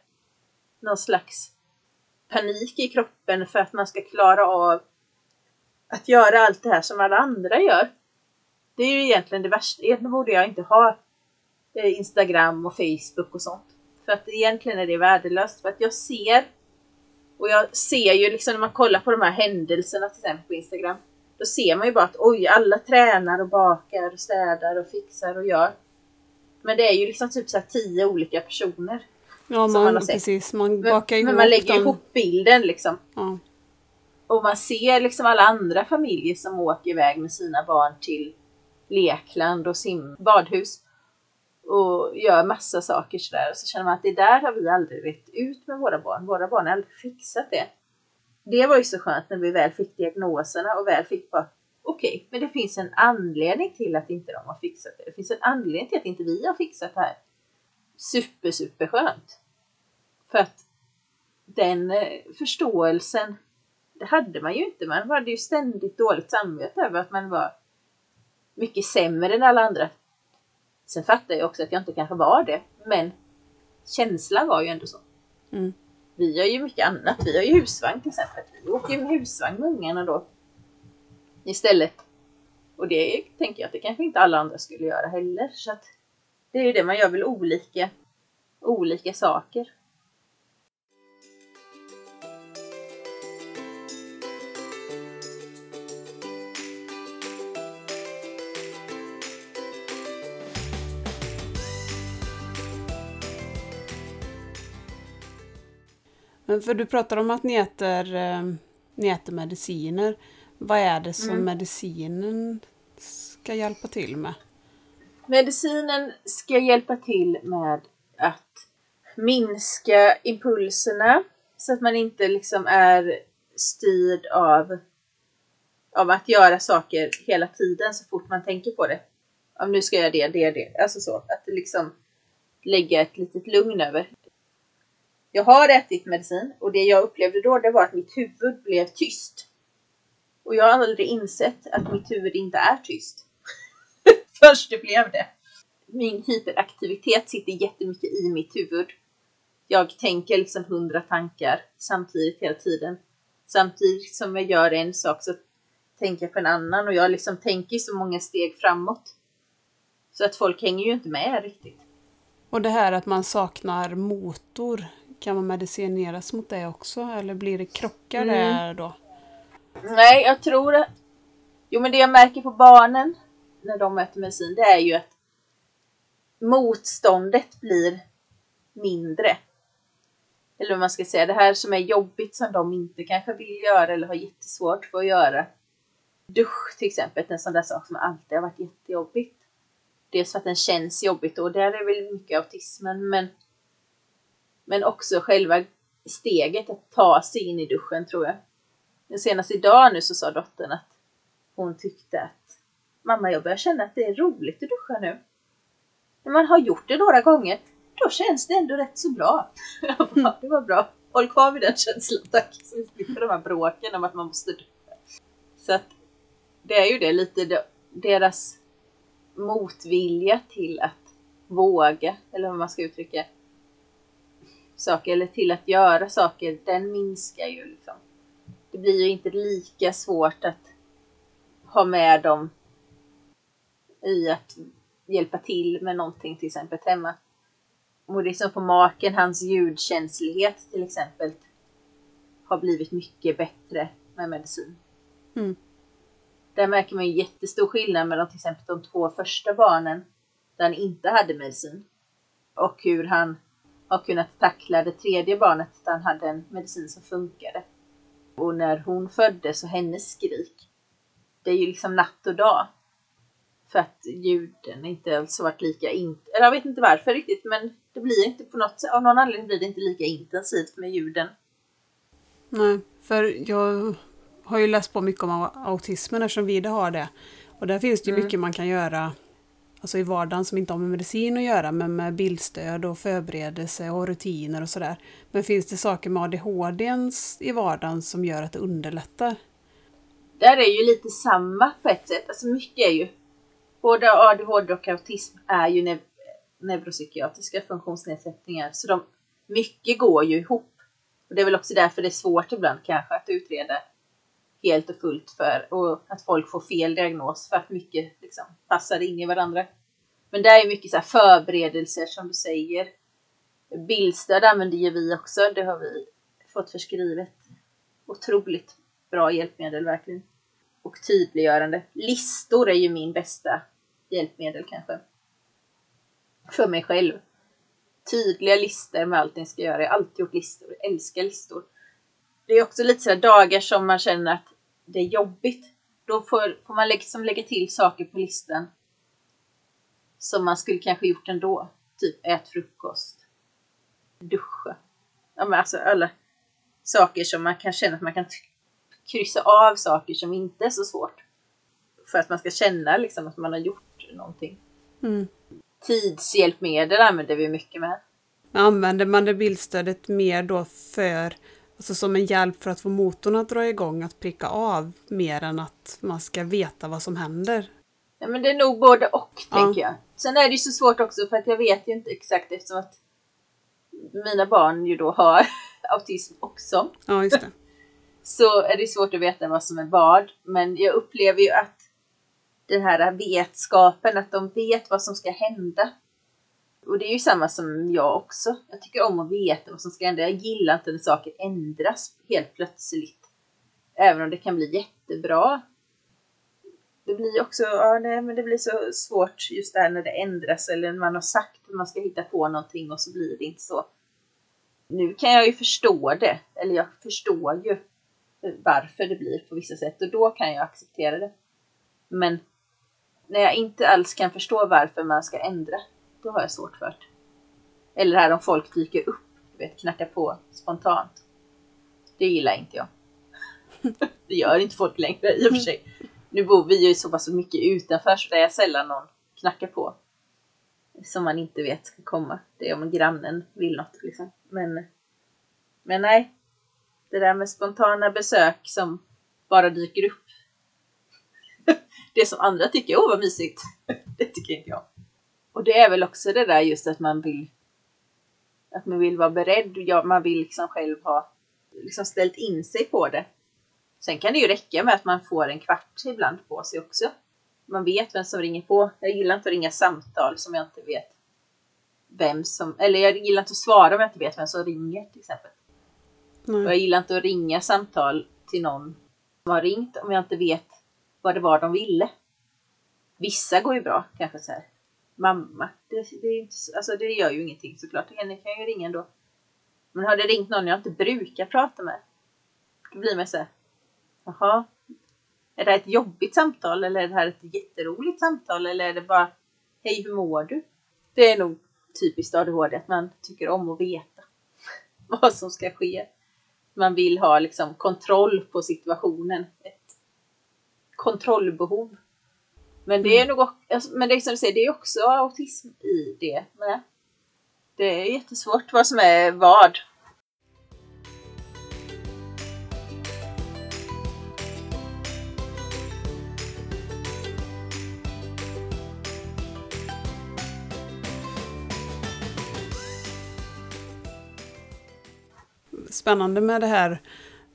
någon slags panik i kroppen för att man ska klara av att göra allt det här som alla andra gör. Det är ju egentligen det värsta. Egentligen borde jag inte ha eh, Instagram och Facebook och sånt. För att egentligen är det värdelöst. För att jag ser och jag ser ju liksom när man kollar på de här händelserna till exempel på Instagram. Då ser man ju bara att oj, alla tränar och bakar och städar och fixar och gör. Men det är ju liksom typ så här tio olika personer. Ja, man precis. Man Men, bakar ihop men man lägger dem. ihop bilden liksom. Ja. Och man ser liksom alla andra familjer som åker iväg med sina barn till lekland och sim badhus. Och gör massa saker sådär. Och så känner man att det där har vi aldrig rätt ut med våra barn. Våra barn har aldrig fixat det. Det var ju så skönt när vi väl fick diagnoserna och väl fick bara okej, men det finns en anledning till att inte de har fixat det. Det finns en anledning till att inte vi har fixat det här. Super, super skönt. För att den eh, förståelsen, det hade man ju inte. Man hade ju ständigt dåligt samvete över att man var mycket sämre än alla andra. Sen fattar jag också att jag inte kanske var det, men känslan var ju ändå så. Mm. Vi gör ju mycket annat. Vi har ju husvagn till exempel. Vi åker ju med husvagn med ungarna då. Istället. Och det tänker jag att det kanske inte alla andra skulle göra heller. Så att det är ju det, man gör väl olika, olika saker. För du pratar om att ni äter, eh, ni äter mediciner. Vad är det som Mm. medicinen ska hjälpa till med? Medicinen ska hjälpa till med att minska impulserna så att man inte liksom är styrd av, av att göra saker hela tiden så fort man tänker på det. Om nu ska jag det, det, det. Alltså så. Att liksom lägga ett litet lugn över. Jag har ätit medicin och det jag upplevde då det var att mitt huvud blev tyst. Och jag har aldrig insett att mitt huvud inte är tyst. Först det blev det. Min hyperaktivitet sitter jättemycket i mitt huvud. Jag tänker liksom hundra tankar samtidigt hela tiden. Samtidigt som jag gör en sak så tänker jag på en annan och jag liksom tänker så många steg framåt. Så att folk hänger ju inte med riktigt. Och det här att man saknar motor, kan man medicineras mot det också? Eller blir det krockar Mm. där då? Nej, jag tror att... Jo, men det jag märker på barnen när de äter medicin, det är ju att motståndet blir mindre. Eller vad man ska säga, det här som är jobbigt som de inte kanske vill göra eller har jättesvårt för att göra. Dusch till exempel, en sån där sak som alltid har varit jättejobbigt. Dels för att den känns jobbigt och där är väl mycket autismen, men men också själva steget att ta sig in i duschen tror jag. Men senast idag nu så sa dottern att hon tyckte att mamma jag börjar känna att det är roligt att duscha nu. När man har gjort det några gånger då känns det ändå rätt så bra. Jag bara, det var bra. Håll kvar vid den känslan tack. Så vi slipper de här bråken om att man måste duscha. Så att det är ju det lite deras motvilja till att våga, eller vad man ska uttrycka, saker eller till att göra saker, den minskar ju liksom. Det blir ju inte lika svårt att ha med dem i att hjälpa till med någonting till exempel hemma. Och det är som på maken, hans ljudkänslighet till exempel har blivit mycket bättre med medicin. Mm. Där märker man jättestor skillnad mellan till exempel de två första barnen där han inte hade medicin och hur han har kunnat tackla det tredje barnet han hade en medicin som funkade. Och när hon föddes och hennes skrik, det är ju liksom natt och dag. För att ljuden inte alls varit lika eller jag vet inte varför riktigt, men det blir inte på något sätt, av någon anledning blir det inte lika intensivt med ljuden. Nej, för jag har ju läst på mycket om autismen eftersom Vida har det. Och där finns det ju Mm. mycket man kan göra alltså i vardagen som inte har med medicin att göra, men med bildstöd och förberedelse och rutiner och sådär. Men finns det saker med ADHD i vardagen som gör att det underlättar? Där är ju lite samma på ett sätt. Alltså mycket är ju, både ADHD och autism är ju neu- neuropsykiatriska funktionsnedsättningar. Så de, mycket går ju ihop. Och det är väl också därför det är svårt ibland kanske att utreda helt och fullt för och att folk får fel diagnos för att mycket liksom passar in i varandra. Men det är mycket så här förberedelser som du säger. Bildstöd använder ju vi också. Det har vi fått förskrivet. Otroligt bra hjälpmedel verkligen. Och tydliggörande. Listor är ju min bästa hjälpmedel kanske. För mig själv. tydliga listor med allting ska göra. Jag har alltid gjort listor, jag älskar listor. Det är också lite sådär dagar som man känner att det är jobbigt. Då får, får man liksom lägga till saker på listan som man skulle kanske gjort ändå. Typ ät frukost, duscha. Ja men alltså alla saker som man kan känna att man kan kryssa av saker som inte är så svårt. För att man ska känna liksom att man har gjort någonting. Mm. Tidshjälpmedel använder vi mycket med. Använder man det bildstödet mer då för, alltså som en hjälp för att få motorn att dra igång, att pricka av, mer än att man ska veta vad som händer? Ja men det är nog både och Ja. tänker jag. Sen är det ju så svårt också för att jag vet ju inte exakt eftersom att mina barn ju då har autism också. Ja, just det. så är det svårt att veta vad som är vad. Men jag upplever ju att den här vetskapen, att de vet vad som ska hända. Och det är ju samma som jag också. Jag tycker om att veta vad som ska hända. Jag gillar inte när saker ändras helt plötsligt. Även om det kan bli jättebra. Det blir också, ja nej men det blir så svårt just där när det ändras eller när man har sagt att man ska hitta på någonting och så blir det inte så. Nu kan jag ju förstå det, eller jag förstår ju varför det blir på vissa sätt och då kan jag acceptera det. Men när jag inte alls kan förstå varför man ska ändra, då har jag svårt för det. Eller det här om folk dyker upp, du vet, knackar på spontant. Det gillar inte jag. det gör inte folk längre i och för sig. Nu bor vi ju så pass mycket utanför så det är sällan någon knackar på. Som man inte vet ska komma. Det är om grannen vill något liksom. Men, men nej, det där med spontana besök som bara dyker upp. det som andra tycker, åh vad mysigt. det tycker inte jag. Och det är väl också det där just att man vill att man vill vara beredd. Ja, man vill liksom själv ha liksom ställt in sig på det. Sen kan det ju räcka med att man får en kvart ibland på sig också. Man vet vem som ringer på. Jag gillar inte att ringa samtal som jag inte vet vem som, eller jag gillar inte att svara om jag inte vet vem som ringer till exempel. Och Nej. jag gillar inte att ringa samtal till någon som har ringt om jag inte vet vad det var de ville. Vissa går ju bra, kanske så här. Mamma, det, det, är inte, så- alltså det gör ju ingenting såklart. Henne kan jag ju ringa ändå. Men har det ringt någon jag inte brukar prata med, då blir man så här. Jaha, är det här ett jobbigt samtal eller är det här ett jätteroligt samtal eller är det bara Hej, hur mår du? Det är nog typiskt ADHD att man tycker om att veta vad som ska ske. Man vill ha liksom kontroll på situationen. Ett kontrollbehov. Men det är nog också, alltså, men det är som du säger, det är också autism i det med. Det är jättesvårt vad som är vad. Spännande med det här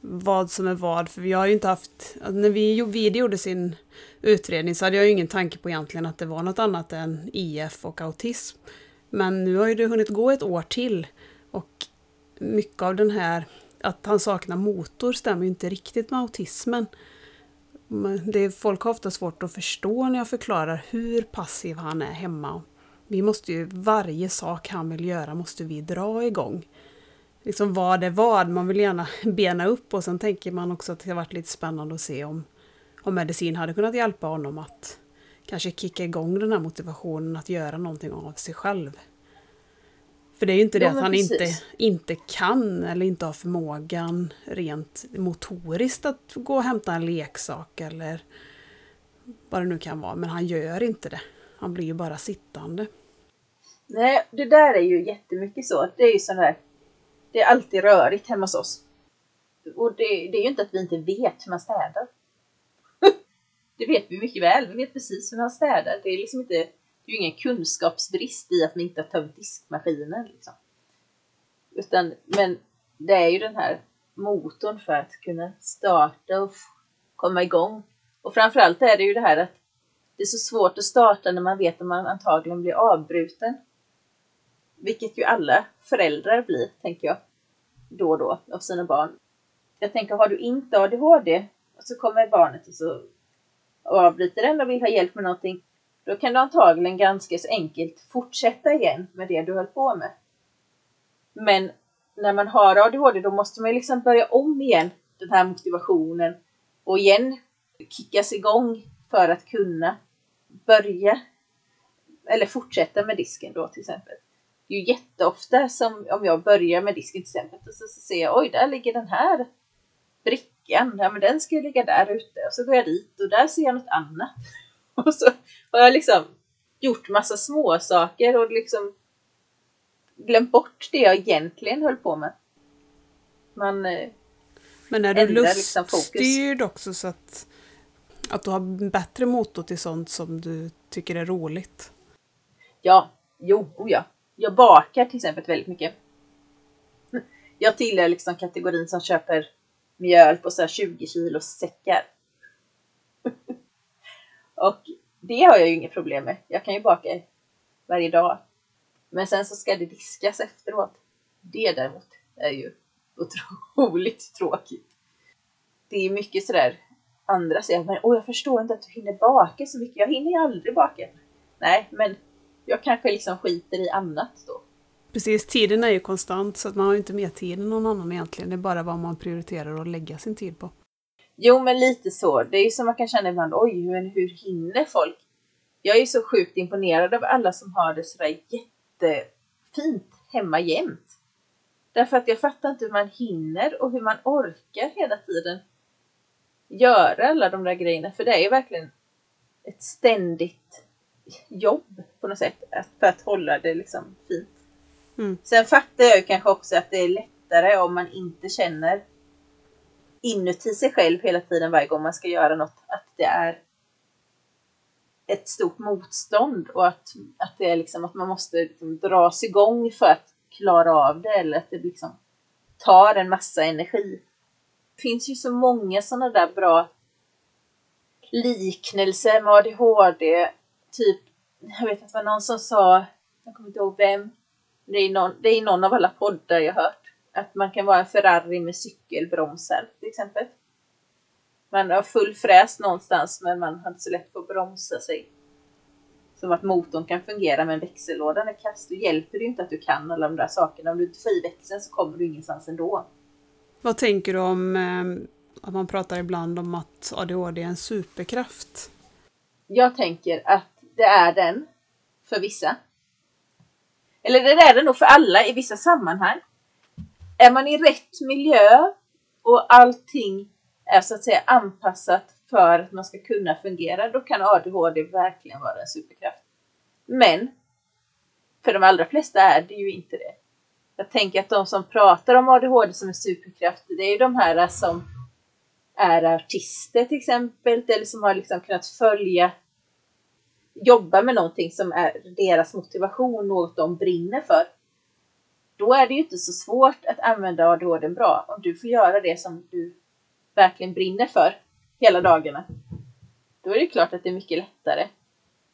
vad som är vad, för vi har ju inte haft... När vi, Video gjorde sin utredning så hade jag ju ingen tanke på egentligen att det var något annat än IF och autism. Men nu har ju det hunnit gå ett år till och mycket av den här att han saknar motor stämmer ju inte riktigt med autismen. Det är, folk har ofta svårt att förstå när jag förklarar hur passiv han är hemma. Vi måste ju, varje sak han vill göra måste vi dra igång. Liksom vad är vad, man vill gärna bena upp och sen tänker man också att det har varit lite spännande att se om, om medicin hade kunnat hjälpa honom att kanske kicka igång den här motivationen att göra någonting av sig själv. För det är ju inte det Jo, att han inte, precis. inte kan eller inte har förmågan rent motoriskt att gå och hämta en leksak eller vad det nu kan vara. Men han gör inte det. Han blir ju bara sittande. Nej, det där är ju jättemycket så. Det är ju sån där, det är alltid rörigt hemma hos oss. Och det, det är ju inte att vi inte vet hur man städar det vet vi mycket väl. Vi vet precis hur man städar. Det är liksom inte, det är ju ingen kunskapsbrist i att man inte har tömt diskmaskinen. Liksom. Utan, men det är ju den här motorn för att kunna starta och komma igång. Och framförallt är det ju det här att det är så svårt att starta när man vet att man antagligen blir avbruten. Vilket ju alla föräldrar blir, tänker jag, då och då av sina barn. Jag tänker, har du inte ADHD och så kommer barnet och så avbryter den och vill ha hjälp med någonting, då kan du antagligen ganska så enkelt fortsätta igen med det du höll på med. Men när man har ADHD då måste man liksom börja om igen den här motivationen och igen kickas igång för att kunna börja eller fortsätta med disken då till exempel. Det är ju jätteofta som om jag börjar med disken till exempel och så, så ser jag oj, där ligger den här brickan. Ja, men den ska ju ligga där ute och så går jag dit och där ser jag något annat. Och så har jag liksom gjort massa små saker och liksom glömt bort det jag egentligen höll på med. Man eh, Men är du liksom luststyrd också så att, att du har bättre motor till sånt som du tycker är roligt? Ja, jo, oh ja. Jag bakar till exempel väldigt mycket. Jag tillhör liksom kategorin som köper mjöl på så här 20 kilos säckar. Och det har jag ju inget problem med. Jag kan ju baka varje dag. Men sen så ska det diskas efteråt. Det däremot är ju otroligt tråkigt. Det är mycket sådär andra säger men åh jag förstår inte att du hinner baka så mycket. Jag hinner ju aldrig baka. Nej, men jag kanske liksom skiter i annat då. Precis, tiden är ju konstant så att man har ju inte mer tid än någon annan egentligen. Det är bara vad man prioriterar att lägga sin tid på. Jo, men lite så. Det är ju som man kan känna ibland, oj, men hur hinner folk? Jag är ju så sjukt imponerad av alla som har det sådär jättefint hemma jämt. Därför att jag fattar inte hur man hinner och hur man orkar hela tiden göra alla de där grejerna. För det är ju verkligen ett ständigt jobb på något sätt för att hålla det liksom fint. Mm. Sen fattar jag ju kanske också att det är lättare om man inte känner inuti sig själv hela tiden varje gång man ska göra något. Att det är ett stort motstånd och att, att det är liksom att man måste liksom dras igång för att klara av det eller att det liksom tar en massa energi. Det finns ju så många sådana där bra liknelser med ADHD. Typ, jag vet att det var någon som sa, jag kommer inte ihåg vem, det är, någon, det är någon av alla poddar jag hört. Att man kan vara en Ferrari med cykelbromsar till exempel. Man har full fräs någonstans men man har inte så lätt för att bromsa sig. Som att motorn kan fungera men växellådan är kass. Då hjälper det ju inte att du kan alla de där sakerna. Om du inte får i växeln så kommer du ingenstans ändå. Vad tänker du om eh, att man pratar ibland om att ADHD är en superkraft? Jag tänker att det är den för vissa. Eller det är det nog för alla i vissa sammanhang. Är man i rätt miljö och allting är så att säga anpassat för att man ska kunna fungera, då kan ADHD verkligen vara en superkraft. Men för de allra flesta är det ju inte det. Jag tänker att de som pratar om ADHD som en superkraft, det är ju de här som är artister till exempel, eller som har liksom kunnat följa jobba med någonting som är deras motivation, något de brinner för. Då är det ju inte så svårt att använda ADHD bra om du får göra det som du verkligen brinner för hela dagarna. Då är det klart att det är mycket lättare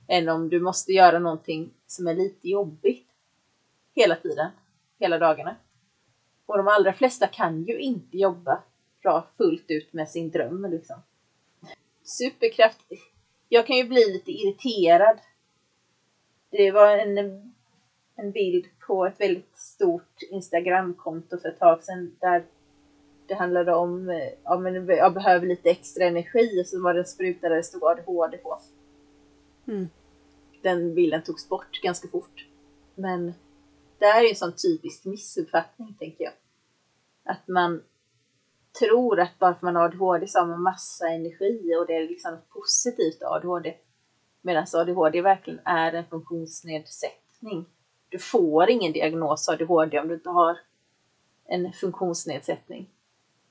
än om du måste göra någonting som är lite jobbigt hela tiden, hela dagarna. Och de allra flesta kan ju inte jobba bra fullt ut med sin dröm liksom. Superkraft, jag kan ju bli lite irriterad. Det var en, en bild på ett väldigt stort Instagramkonto för ett tag sedan där det handlade om eh, ja, men jag behöver lite extra energi och så var det en spruta där det stod ADHD på. Mm. Den bilden togs bort ganska fort. Men det här är en sån typisk missuppfattning tänker jag. Att man tror att bara för att man har ADHD så har man massa energi och det är liksom något positivt ADHD. Medan ADHD verkligen är en funktionsnedsättning. Du får ingen diagnos ADHD om du inte har en funktionsnedsättning.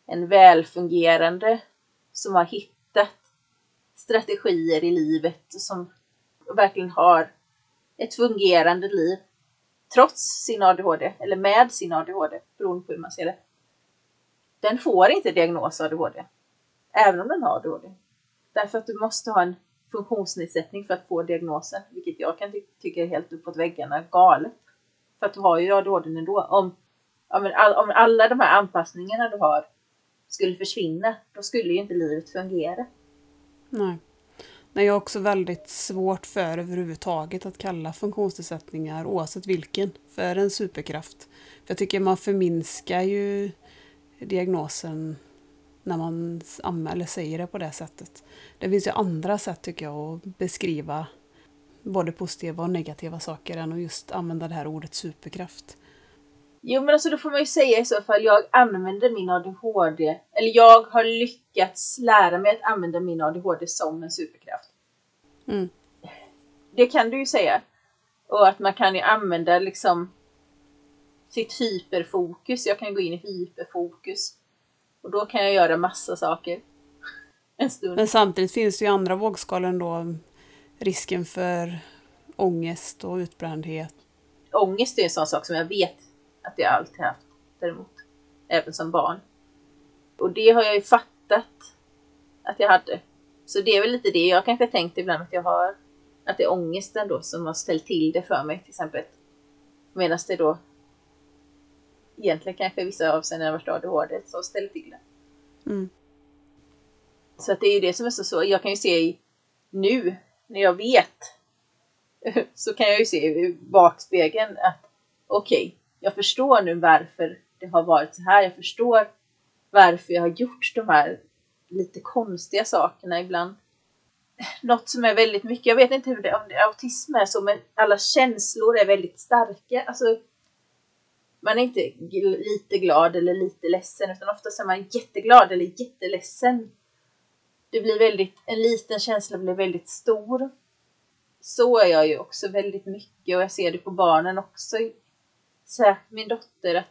En välfungerande som har hittat strategier i livet som verkligen har ett fungerande liv trots sin ADHD eller med sin ADHD beroende på hur man ser det. Den får inte diagnos ADHD även om den har ADHD. Därför att du måste ha en funktionsnedsättning för att få diagnosen, vilket jag kan ty tycka är helt uppåt väggarna galet. För att du har ju ADHD ändå. Om, om, all, om alla de här anpassningarna du har skulle försvinna, då skulle ju inte livet fungera. Nej. Nej, jag har också väldigt svårt för överhuvudtaget att kalla funktionsnedsättningar, oavsett vilken, för en superkraft. För jag tycker man förminskar ju diagnosen när man anmäler, säger det på det sättet. Det finns ju andra sätt tycker jag att beskriva både positiva och negativa saker än att just använda det här ordet superkraft. Jo men alltså då får man ju säga i så fall, jag använder min ADHD, eller jag har lyckats lära mig att använda min ADHD som en superkraft. Mm. Det kan du ju säga. Och att man kan ju använda liksom sitt hyperfokus, jag kan gå in i hyperfokus. Och då kan jag göra massa saker. En stund. Men samtidigt finns det ju andra vågskalor då. Risken för ångest och utbrändhet. Ångest är en sån sak som jag vet att jag alltid haft däremot. Även som barn. Och det har jag ju fattat att jag hade. Så det är väl lite det jag kanske tänkt ibland att jag har. Att det är ångesten då som har ställt till det för mig till exempel. Medan det då egentligen kanske i vissa avseenden varit ADHD som ställer till det. Mm. Så att det är ju det som är så svårt. Jag kan ju se i, nu när jag vet så kan jag ju se i bakspegeln att okej, okay, jag förstår nu varför det har varit så här. Jag förstår varför jag har gjort de här lite konstiga sakerna ibland. Något som är väldigt mycket, jag vet inte hur det, om det autism är så, men alla känslor är väldigt starka. Alltså, man är inte lite glad eller lite ledsen, utan oftast är man jätteglad eller jätteledsen. Det blir väldigt, en liten känsla blir väldigt stor. Så är jag ju också väldigt mycket och jag ser det på barnen också. Särskilt min dotter, att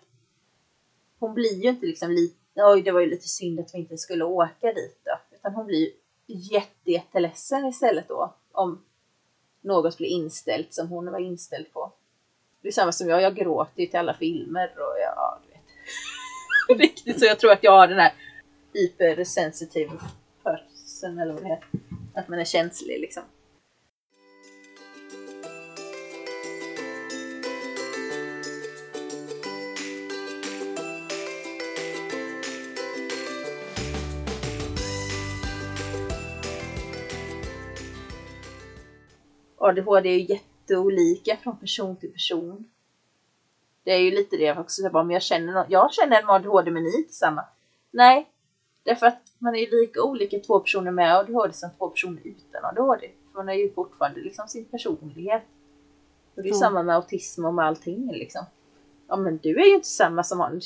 hon blir ju inte liksom lite, oj det var ju lite synd att vi inte skulle åka dit då. Utan hon blir jätte, jätteledsen istället då. Om något blir inställt som hon var inställd på. Det är samma som jag, jag gråter ju till alla filmer och ja, du vet. Riktigt så jag tror att jag har den här hypersensitive person eller vad det heter. Att man är känslig liksom. ADHD är ju jätteolika från person till person. Det är ju lite det jag också säger, om jag känner någon, jag känner en med ADHD men ni är inte samma. Nej, därför att man är ju lika olika två personer med ADHD som två personer utan ADHD. För man är ju fortfarande liksom sin personlighet. Och det är mm. samma med autism och med allting liksom. Ja men du är ju inte samma som han.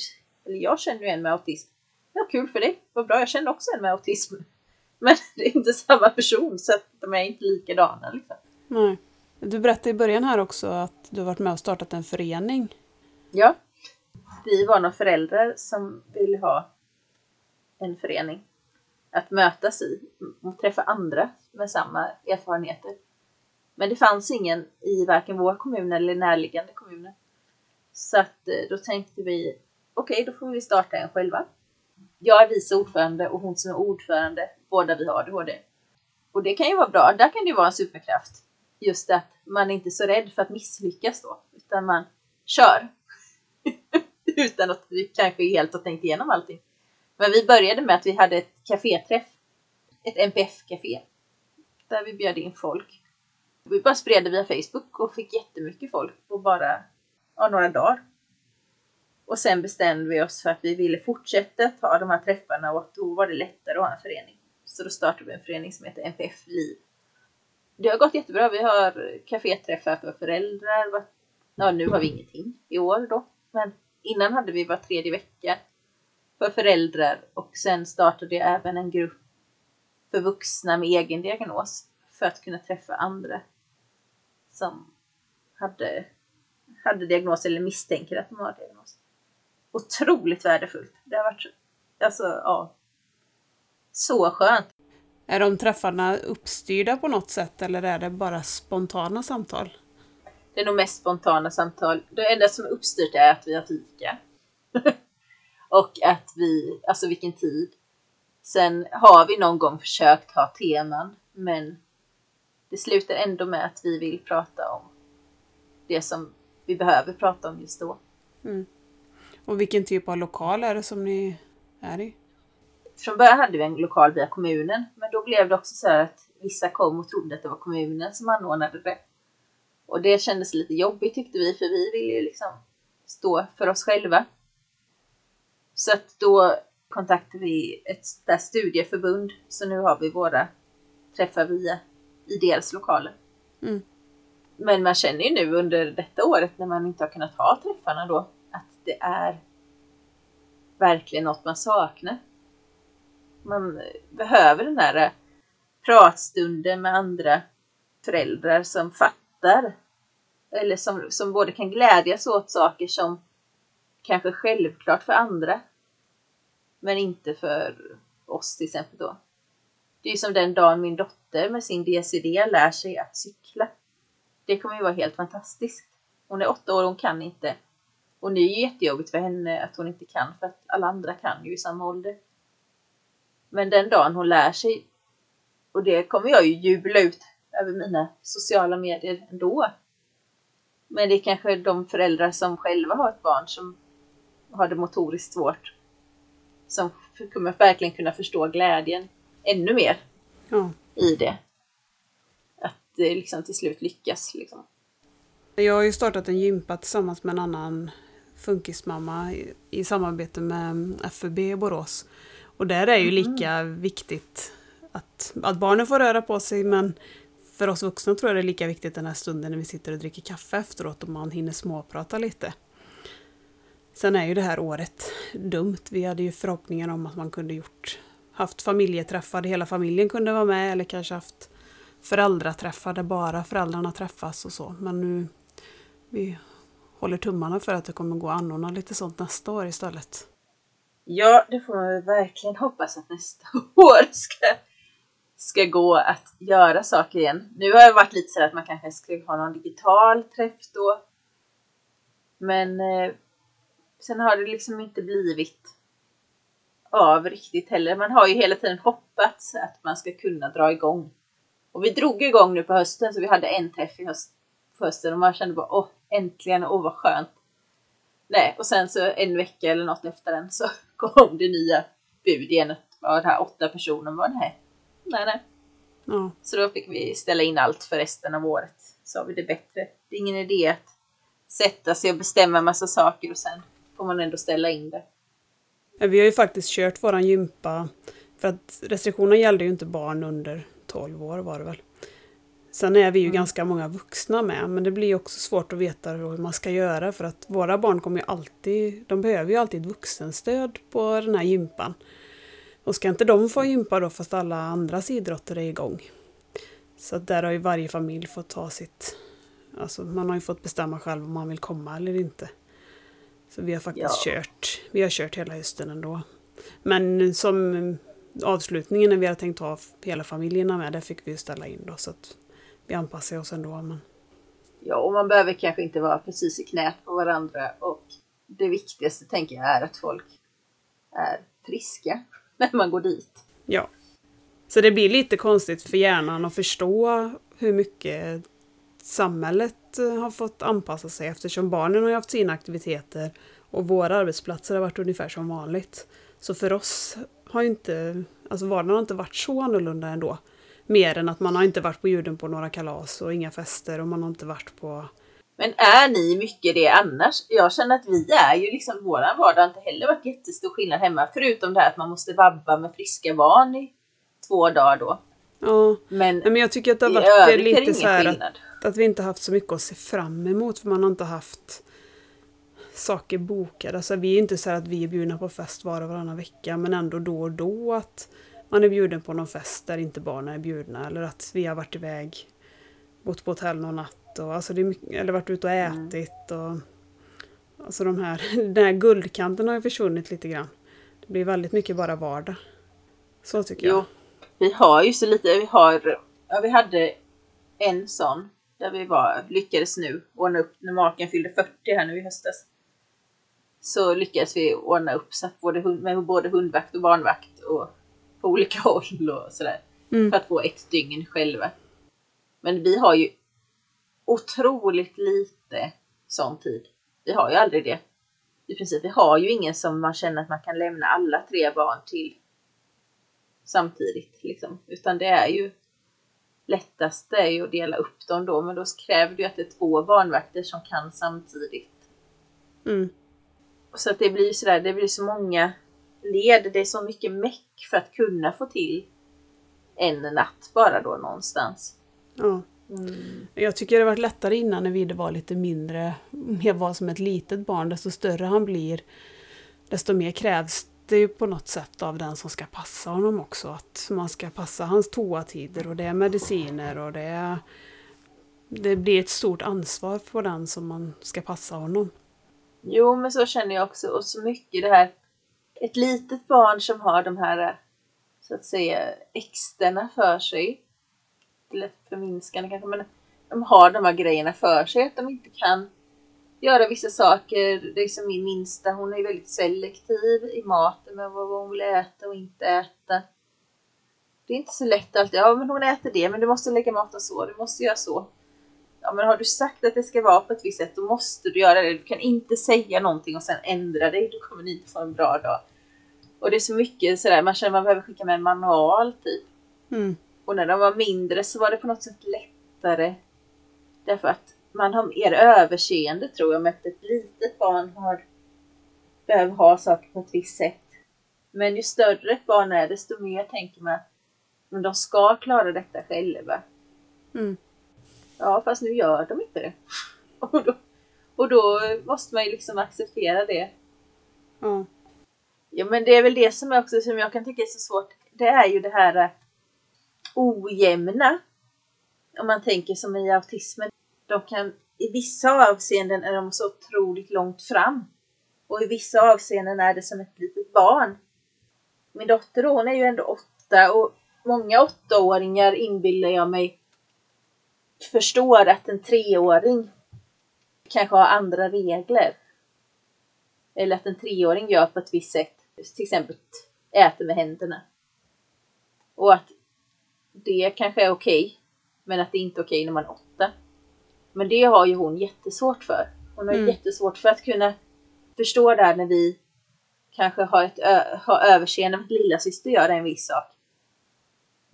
Eller jag känner ju en med autism. Ja kul för dig, vad bra, jag känner också en med autism. Men det är inte samma person så att de är inte likadana liksom. Nej. Du berättade i början här också att du varit med och startat en förening. Ja. Vi var några föräldrar som ville ha en förening att mötas i och träffa andra med samma erfarenheter. Men det fanns ingen i varken vår kommun eller närliggande kommuner. Så att eh, då tänkte vi, okej okay, då får vi starta en själva. Jag är vice ordförande och hon som är ordförande, båda vi har ADHD. Och det kan ju vara bra, där kan det ju vara en superkraft just att man är inte är så rädd för att misslyckas då, utan man kör. utan att vi kanske helt har tänkt igenom allting. Men vi började med att vi hade ett kaféträff, ett NPF-café, där vi bjöd in folk. Vi bara spred det via Facebook och fick jättemycket folk på bara ja, några dagar. Och sen bestämde vi oss för att vi ville fortsätta ta de här träffarna och att då var det lättare att ha en förening. Så då startade vi en förening som heter NPF Liv det har gått jättebra. Vi har kaféträffar för föräldrar. Ja, nu har vi ingenting i år då. Men innan hade vi var tredje vecka för föräldrar och sen startade jag även en grupp för vuxna med egen diagnos för att kunna träffa andra som hade, hade diagnos eller misstänker att de har diagnos. Otroligt värdefullt. Det har varit alltså, ja, så skönt. Är de träffarna uppstyrda på något sätt eller är det bara spontana samtal? Det är nog mest spontana samtal. Det enda som är uppstyrt är att vi har fika. och att vi, alltså vilken tid. Sen har vi någon gång försökt ha teman, men det slutar ändå med att vi vill prata om det som vi behöver prata om just då. Mm. Och vilken typ av lokal är det som ni är i? Från början hade vi en lokal via kommunen, men då blev det också så här att vissa kom och trodde att det var kommunen som anordnade det. Och det kändes lite jobbigt tyckte vi, för vi ville ju liksom stå för oss själva. Så att då kontaktade vi ett där studieförbund, så nu har vi våra träffar via IDLs lokaler. Mm. Men man känner ju nu under detta året när man inte har kunnat ha träffarna då, att det är verkligen något man saknar. Man behöver den här eh, pratstunden med andra föräldrar som fattar. Eller som, som både kan glädjas åt saker som kanske självklart för andra. Men inte för oss till exempel då. Det är ju som den dagen min dotter med sin DCD lär sig att cykla. Det kommer ju vara helt fantastiskt. Hon är åtta år och hon kan inte. Och det är ju jättejobbigt för henne att hon inte kan för att alla andra kan ju i samma ålder. Men den dagen hon lär sig, och det kommer jag ju jubla ut över mina sociala medier ändå. Men det är kanske de föräldrar som själva har ett barn som har det motoriskt svårt. Som kommer verkligen kunna förstå glädjen ännu mer Ja. i det. Att det liksom till slut lyckas. Liksom. Jag har ju startat en gympa tillsammans med en annan funkismamma i, i samarbete med FUB i Borås. Och där är ju lika viktigt att, att barnen får röra på sig men för oss vuxna tror jag det är lika viktigt den här stunden när vi sitter och dricker kaffe efteråt och man hinner småprata lite. Sen är ju det här året dumt. Vi hade ju förhoppningar om att man kunde gjort, haft familjeträffar där hela familjen kunde vara med eller kanske haft föräldraträffar där bara föräldrarna träffas och så. Men nu vi håller tummarna för att det kommer gå att anordna lite sånt nästa år istället. Ja, det får man verkligen hoppas att nästa år ska, ska gå att göra saker igen. Nu har jag varit lite så att man kanske skulle ha någon digital träff då. Men eh, sen har det liksom inte blivit av riktigt heller. Man har ju hela tiden hoppats att man ska kunna dra igång. Och vi drog igång nu på hösten så vi hade en träff i höst, på hösten och man kände bara åh äntligen, åh vad skönt. Nej, och sen så en vecka eller något efter den så kom det nya bud igen. Ja, det här åtta personer var nej, nej, nej. Ja, Så då fick vi ställa in allt för resten av året. Så har vi det bättre. Det är ingen idé att sätta sig och bestämma massa saker och sen får man ändå ställa in det. Eh, Vi har ju faktiskt kört våran gympa, för att restriktionerna gällde ju inte barn under 12 år var det väl. Sen är vi ju ganska många vuxna med, men det blir också svårt att veta hur man ska göra för att våra barn kommer ju alltid, de behöver ju alltid vuxenstöd på den här gympan. Och ska inte de få gympa då fast alla andras idrotter är igång? Så där har ju varje familj fått ta sitt, alltså man har ju fått bestämma själv om man vill komma eller inte. Så vi har faktiskt Ja. kört, vi har kört hela hösten ändå. Men som avslutningen när vi hade tänkt ha hela familjerna med, där fick vi ju ställa in då så att vi anpassar oss ändå. Men Ja, och man behöver kanske inte vara precis i knät på varandra och det viktigaste tänker jag är att folk är friska när man går dit. ja. Så det blir lite konstigt för hjärnan att förstå hur mycket samhället har fått anpassa sig eftersom barnen har haft sina aktiviteter och våra arbetsplatser har varit ungefär som vanligt. Så för oss har ju inte, alltså vardagen har inte varit så annorlunda ändå. Mer än att man har inte varit bjuden på några kalas och inga fester och man har inte varit på... Men är ni mycket det annars? Jag känner att vi är ju liksom, våran vardag har inte heller varit jättestor skillnad hemma. Förutom det här att man måste vabba med friska barn i två dagar då. Ja, Men, men jag tycker att det har varit lite så här att att vi inte haft så mycket att se fram emot för man har inte haft saker bokade. Alltså vi är inte så här att vi är bjudna på fest var och varannan vecka men ändå då och då att man är bjuden på någon fest där inte barnen är bjudna eller att vi har varit iväg, bott på hotell någon natt och alltså mycket, eller varit ute och Mm. ätit och alltså de här, den här guldkanten har ju försvunnit lite grann. Det blir väldigt mycket bara vardag. Så tycker Jo, jag. vi har ju så lite, vi har, ja vi hade en sån där vi var, lyckades nu ordna upp, när maken fyllde 40 här nu i höstas. Så lyckades vi ordna upp så att både med både hundvakt och barnvakt och på olika håll och sådär. Mm. För att få ett dygn själva. Men vi har ju otroligt lite sån tid. Vi har ju aldrig det. I princip, vi har ju ingen som man känner att man kan lämna alla tre barn till samtidigt. Liksom. Utan det är ju lättaste är ju att dela upp dem då, men då kräver det ju att det är två barnvakter som kan samtidigt. Mm. Så att det blir sådär, det blir så många led, det är så mycket meck för att kunna få till en natt bara då någonstans. Ja. Mm. Jag tycker det varit lättare innan när Vide var lite mindre. Jag var som ett litet barn. Desto större han blir, desto mer krävs det ju på något sätt av den som ska passa honom också. Att man ska passa hans toatider och det är mediciner och det är... Det blir ett stort ansvar på den som man ska passa honom. Jo, men så känner jag också. Och så mycket det här. Ett litet barn som har de här, eh, så att säga, externa för sig. Det är lätt förminskande kanske, men de har de här grejerna för sig. Att de inte kan göra vissa saker. Det är som min minsta, hon är väldigt selektiv i maten med vad hon vill äta och inte äta. Det är inte så lätt alltid. Ja, men hon äter det, men du måste lägga maten så, du måste göra så. Ja, men har du sagt att det ska vara på ett visst sätt, då måste du göra det. Du kan inte säga någonting och sen ändra dig, då kommer ni inte få en bra dag. Och det är så mycket sådär, man känner att man behöver skicka med en manual typ. Mm. Och när de var mindre så var det på något sätt lättare. Därför att man har mer överseende tror jag med att ett litet barn har behöver ha saker på ett visst sätt. Men ju större ett barn är desto mer tänker man att de ska klara detta själva. Mm. Ja, fast nu gör de inte det. Och då, och då måste man ju liksom acceptera det. Ja. Ja, men det är väl det som också som jag kan tycka är så svårt. Det är ju det här eh, ojämna. Om man tänker som i autismen. De kan, i vissa avseenden är de så otroligt långt fram. Och i vissa avseenden är det som ett litet barn. Min dotter hon är ju ändå åtta och många åttaåringar inbillar jag mig förstår att en treåring kanske har andra regler. Eller att en treåring gör på ett visst sätt. Till exempel äter med händerna. Och att det kanske är okej. men att det inte är okej när man är åtta. Men det har ju hon jättesvårt för. Hon har Mm. jättesvårt för att kunna förstå det här när vi kanske har, ett har överseende med att lilla syster gör en viss sak.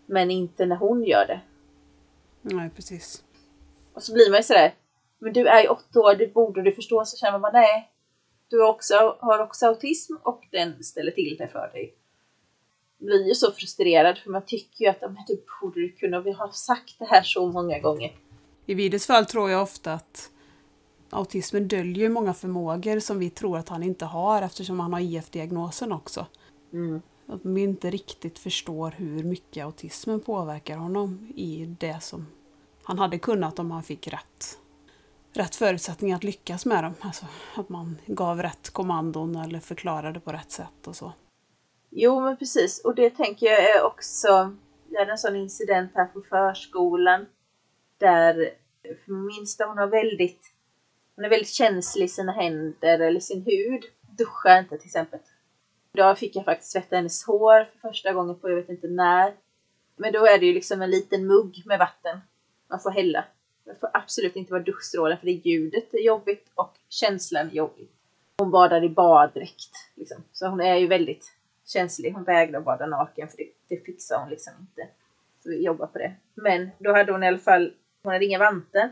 Men inte när hon gör det. Nej, precis. Och så blir man ju sådär, men du är ju åtta år, det borde du förstå. Så känner man nej, du har också, har också autism och den ställer till det för dig. Blir ju så frustrerad för man tycker ju att men du borde du kunna, vi har sagt det här så många gånger. I Vides fall tror jag ofta att autismen döljer många förmågor som vi tror att han inte har eftersom han har IF-diagnosen också. Mm. Att vi inte riktigt förstår hur mycket autismen påverkar honom i det som han hade kunnat om han fick rätt, rätt förutsättningar att lyckas med dem. Alltså att man gav rätt kommandon eller förklarade på rätt sätt och så. Jo, men precis. Och det tänker jag är också, vi hade en sån incident här på förskolan. Där för minsta hon har väldigt, hon är väldigt känslig i sina händer eller sin hud. Duschar inte till exempel. Idag fick jag faktiskt tvätta hennes hår för första gången på jag vet inte när. Men då är det ju liksom en liten mugg med vatten man får hälla. Det får absolut inte vara duschstrålar för det ljudet är jobbigt och känslan är jobbig. Hon badar i baddräkt. Liksom. Så hon är ju väldigt känslig. Hon vägrar bada naken för det, det fixar hon liksom inte. Så vi jobbar på det. Men då hade hon i alla fall, hon hade inga vantar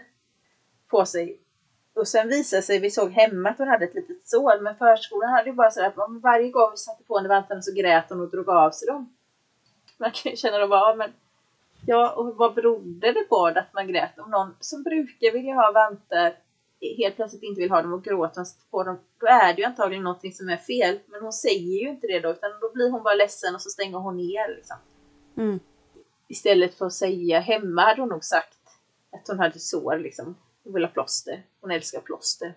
på sig. Och sen visade sig, vi såg hemma att hon hade ett litet sår, men förskolan hade ju bara sådär att varje gång vi satte på henne vantarna så grät hon och drog av sig dem. Man kan ju känna då bara, ja men Ja, och vad berodde det på att man grät? Om någon som brukar vilja ha vantar helt plötsligt inte vill ha dem och gråter på dem, då är det ju antagligen någonting som är fel. Men hon säger ju inte det då, utan då blir hon bara ledsen och så stänger hon ner. Liksom. Mm. Istället för att säga, hemma hade hon nog sagt att hon hade sår liksom. Hon vill ha plåster. Hon älskar plåster.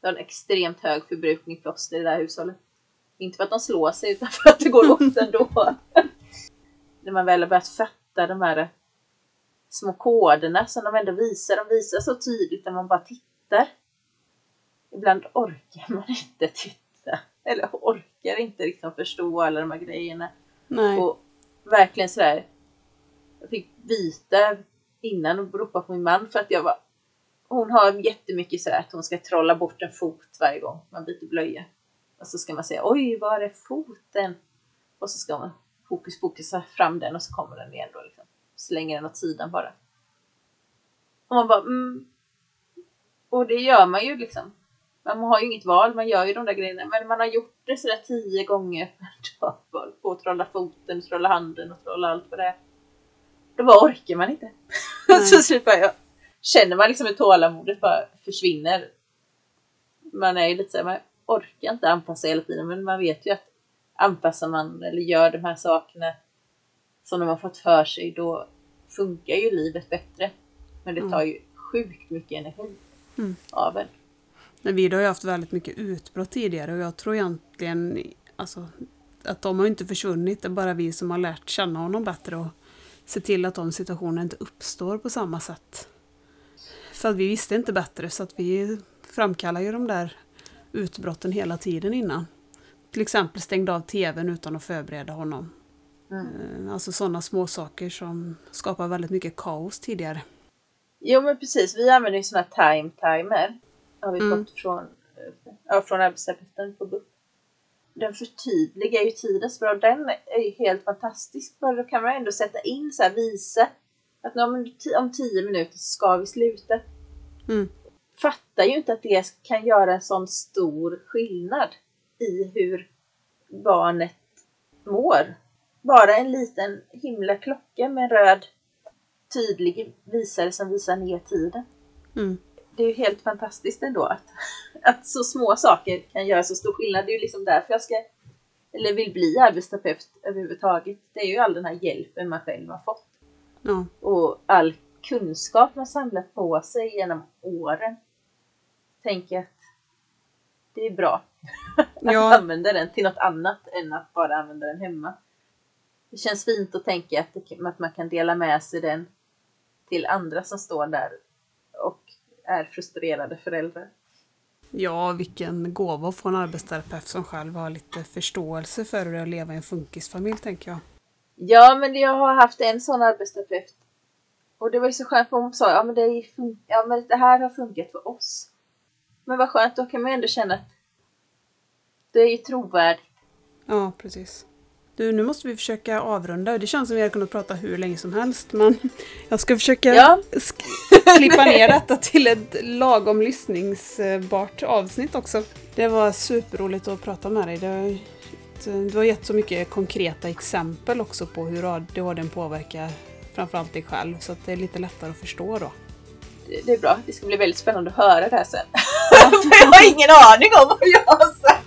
Det har en extremt hög förbrukning plåster i det här hushållet. Inte för att de slår sig utan för att det går åt ändå. När man väl har börjat fatta de här små koderna som de ändå visar. De visar så tydligt när man bara tittar. Ibland orkar man inte titta. Eller orkar inte liksom förstå alla de här grejerna. Nej. Och verkligen sådär. Jag fick byta innan och ropa på min man för att jag var hon har jättemycket sådär att hon ska trolla bort en fot varje gång man byter blöja. Och så ska man säga oj, var är foten? Och så ska man hokus pokusa fram den och så kommer den igen då liksom. slänger den åt sidan bara. Och man bara mm. Och det gör man ju liksom. Man har ju inget val, man gör ju de där grejerna. Men man har gjort det sådär tio gånger per dag. På att trolla foten, trolla handen och trolla allt vad det är. Då bara orkar man inte. så bara, jag, känner man liksom hur tålamodet bara försvinner. Man är ju lite såhär, man orkar inte anpassa hela tiden men man vet ju att anpassar man eller gör de här sakerna som de har fått för sig då funkar ju livet bättre. Men det tar ju sjukt mycket energi mm. av en. Men vi har ju haft väldigt mycket utbrott tidigare och jag tror egentligen alltså, att de har inte försvunnit. Det är bara vi som har lärt känna honom bättre och se till att de situationerna inte uppstår på samma sätt. För att vi visste inte bättre så att vi framkallar ju de där utbrotten hela tiden innan. Till exempel stängde av tvn utan att förbereda honom. Mm. Eh, alltså sådana små saker som skapar väldigt mycket kaos tidigare. Jo men precis, vi använder ju sådana time timer. Har vi mm. fått från, ja, från arbetsterapeuten på BUP. Den förtydligar ju tiden så bra. Den är ju helt fantastisk. För då kan man ändå sätta in så här, visa att om, om tio minuter ska vi sluta. Mm. Fattar ju inte att det kan göra en sån stor skillnad i hur barnet mår. Bara en liten himla klocka med röd tydlig visare som visar ner tiden. Mm. Det är ju helt fantastiskt ändå att, att så små saker kan göra så stor skillnad. Det är ju liksom därför jag ska, eller vill bli arbetsterapeut överhuvudtaget. Det är ju all den här hjälpen man själv har fått. Mm. Och all kunskap man samlat på sig genom åren. Tänker att det är bra att ja. använda den till något annat än att bara använda den hemma. Det känns fint att tänka att, det, att man kan dela med sig den till andra som står där och är frustrerade föräldrar. Ja, vilken gåva att få en arbetsterapeut som själv har lite förståelse för hur det är att leva i en funkisfamilj, tänker jag. Ja, men jag har haft en sån arbetsterapeut. Och det var ju så skönt, för hon sa ja men, det ja, men det här har funkat för oss. Men vad skönt, då kan man ju ändå känna att det är ju trovärdigt. Ja, precis. Du, nu måste vi försöka avrunda. Det känns som vi har kunnat prata hur länge som helst, men jag ska försöka ja. klippa ner detta till ett lagom lyssningsbart avsnitt också. Det var superroligt att prata med dig. Det du har gett så mycket konkreta exempel också på hur ADHD påverkar framförallt dig själv, så att det är lite lättare att förstå då. Det är bra. Det ska bli väldigt spännande att höra det här sen. jag har ingen aning om vad jag har sagt.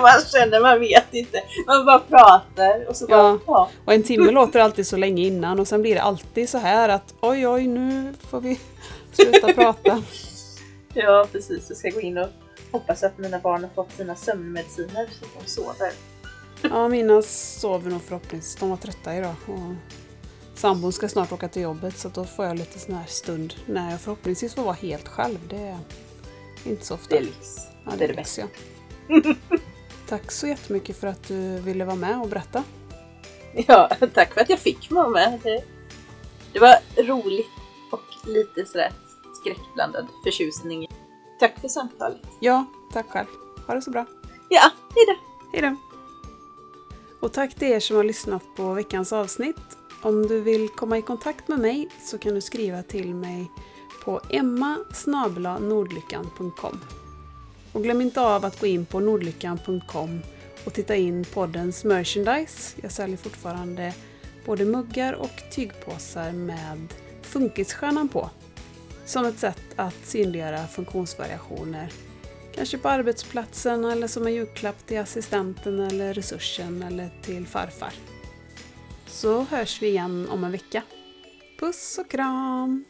Man känner, man vet inte. Man bara pratar och så bara, ja. ja. Och en timme låter alltid så länge innan och sen blir det alltid så här att oj oj nu får vi sluta prata. Ja precis, jag ska gå in och hoppas att mina barn har fått sina sömnmediciner så att de sover. Ja, mina sover nog förhoppningsvis. De var trötta idag. Och sambon ska snart åka till jobbet så då får jag lite sån här stund när jag förhoppningsvis får vara helt själv. Det är inte så ofta. Det är lyx. Ja, det är det bästa. Tack så jättemycket för att du ville vara med och berätta. Ja, tack för att jag fick vara med. Det, det var roligt och lite sådär skräckblandad förtjusning. Tack för samtalet. Ja, tack själv. Ha det så bra. Ja, hejdå. Hejdå. Och tack till er som har lyssnat på veckans avsnitt. Om du vill komma i kontakt med mig så kan du skriva till mig på emma.nordlyckan.com. Och glöm inte av att gå in på nordlyckan.com och titta in poddens merchandise. Jag säljer fortfarande både muggar och tygpåsar med funkisstjärnan på. Som ett sätt att synliggöra funktionsvariationer. Kanske på arbetsplatsen eller som en julklapp till assistenten eller resursen eller till farfar. Så hörs vi igen om en vecka. Puss och kram!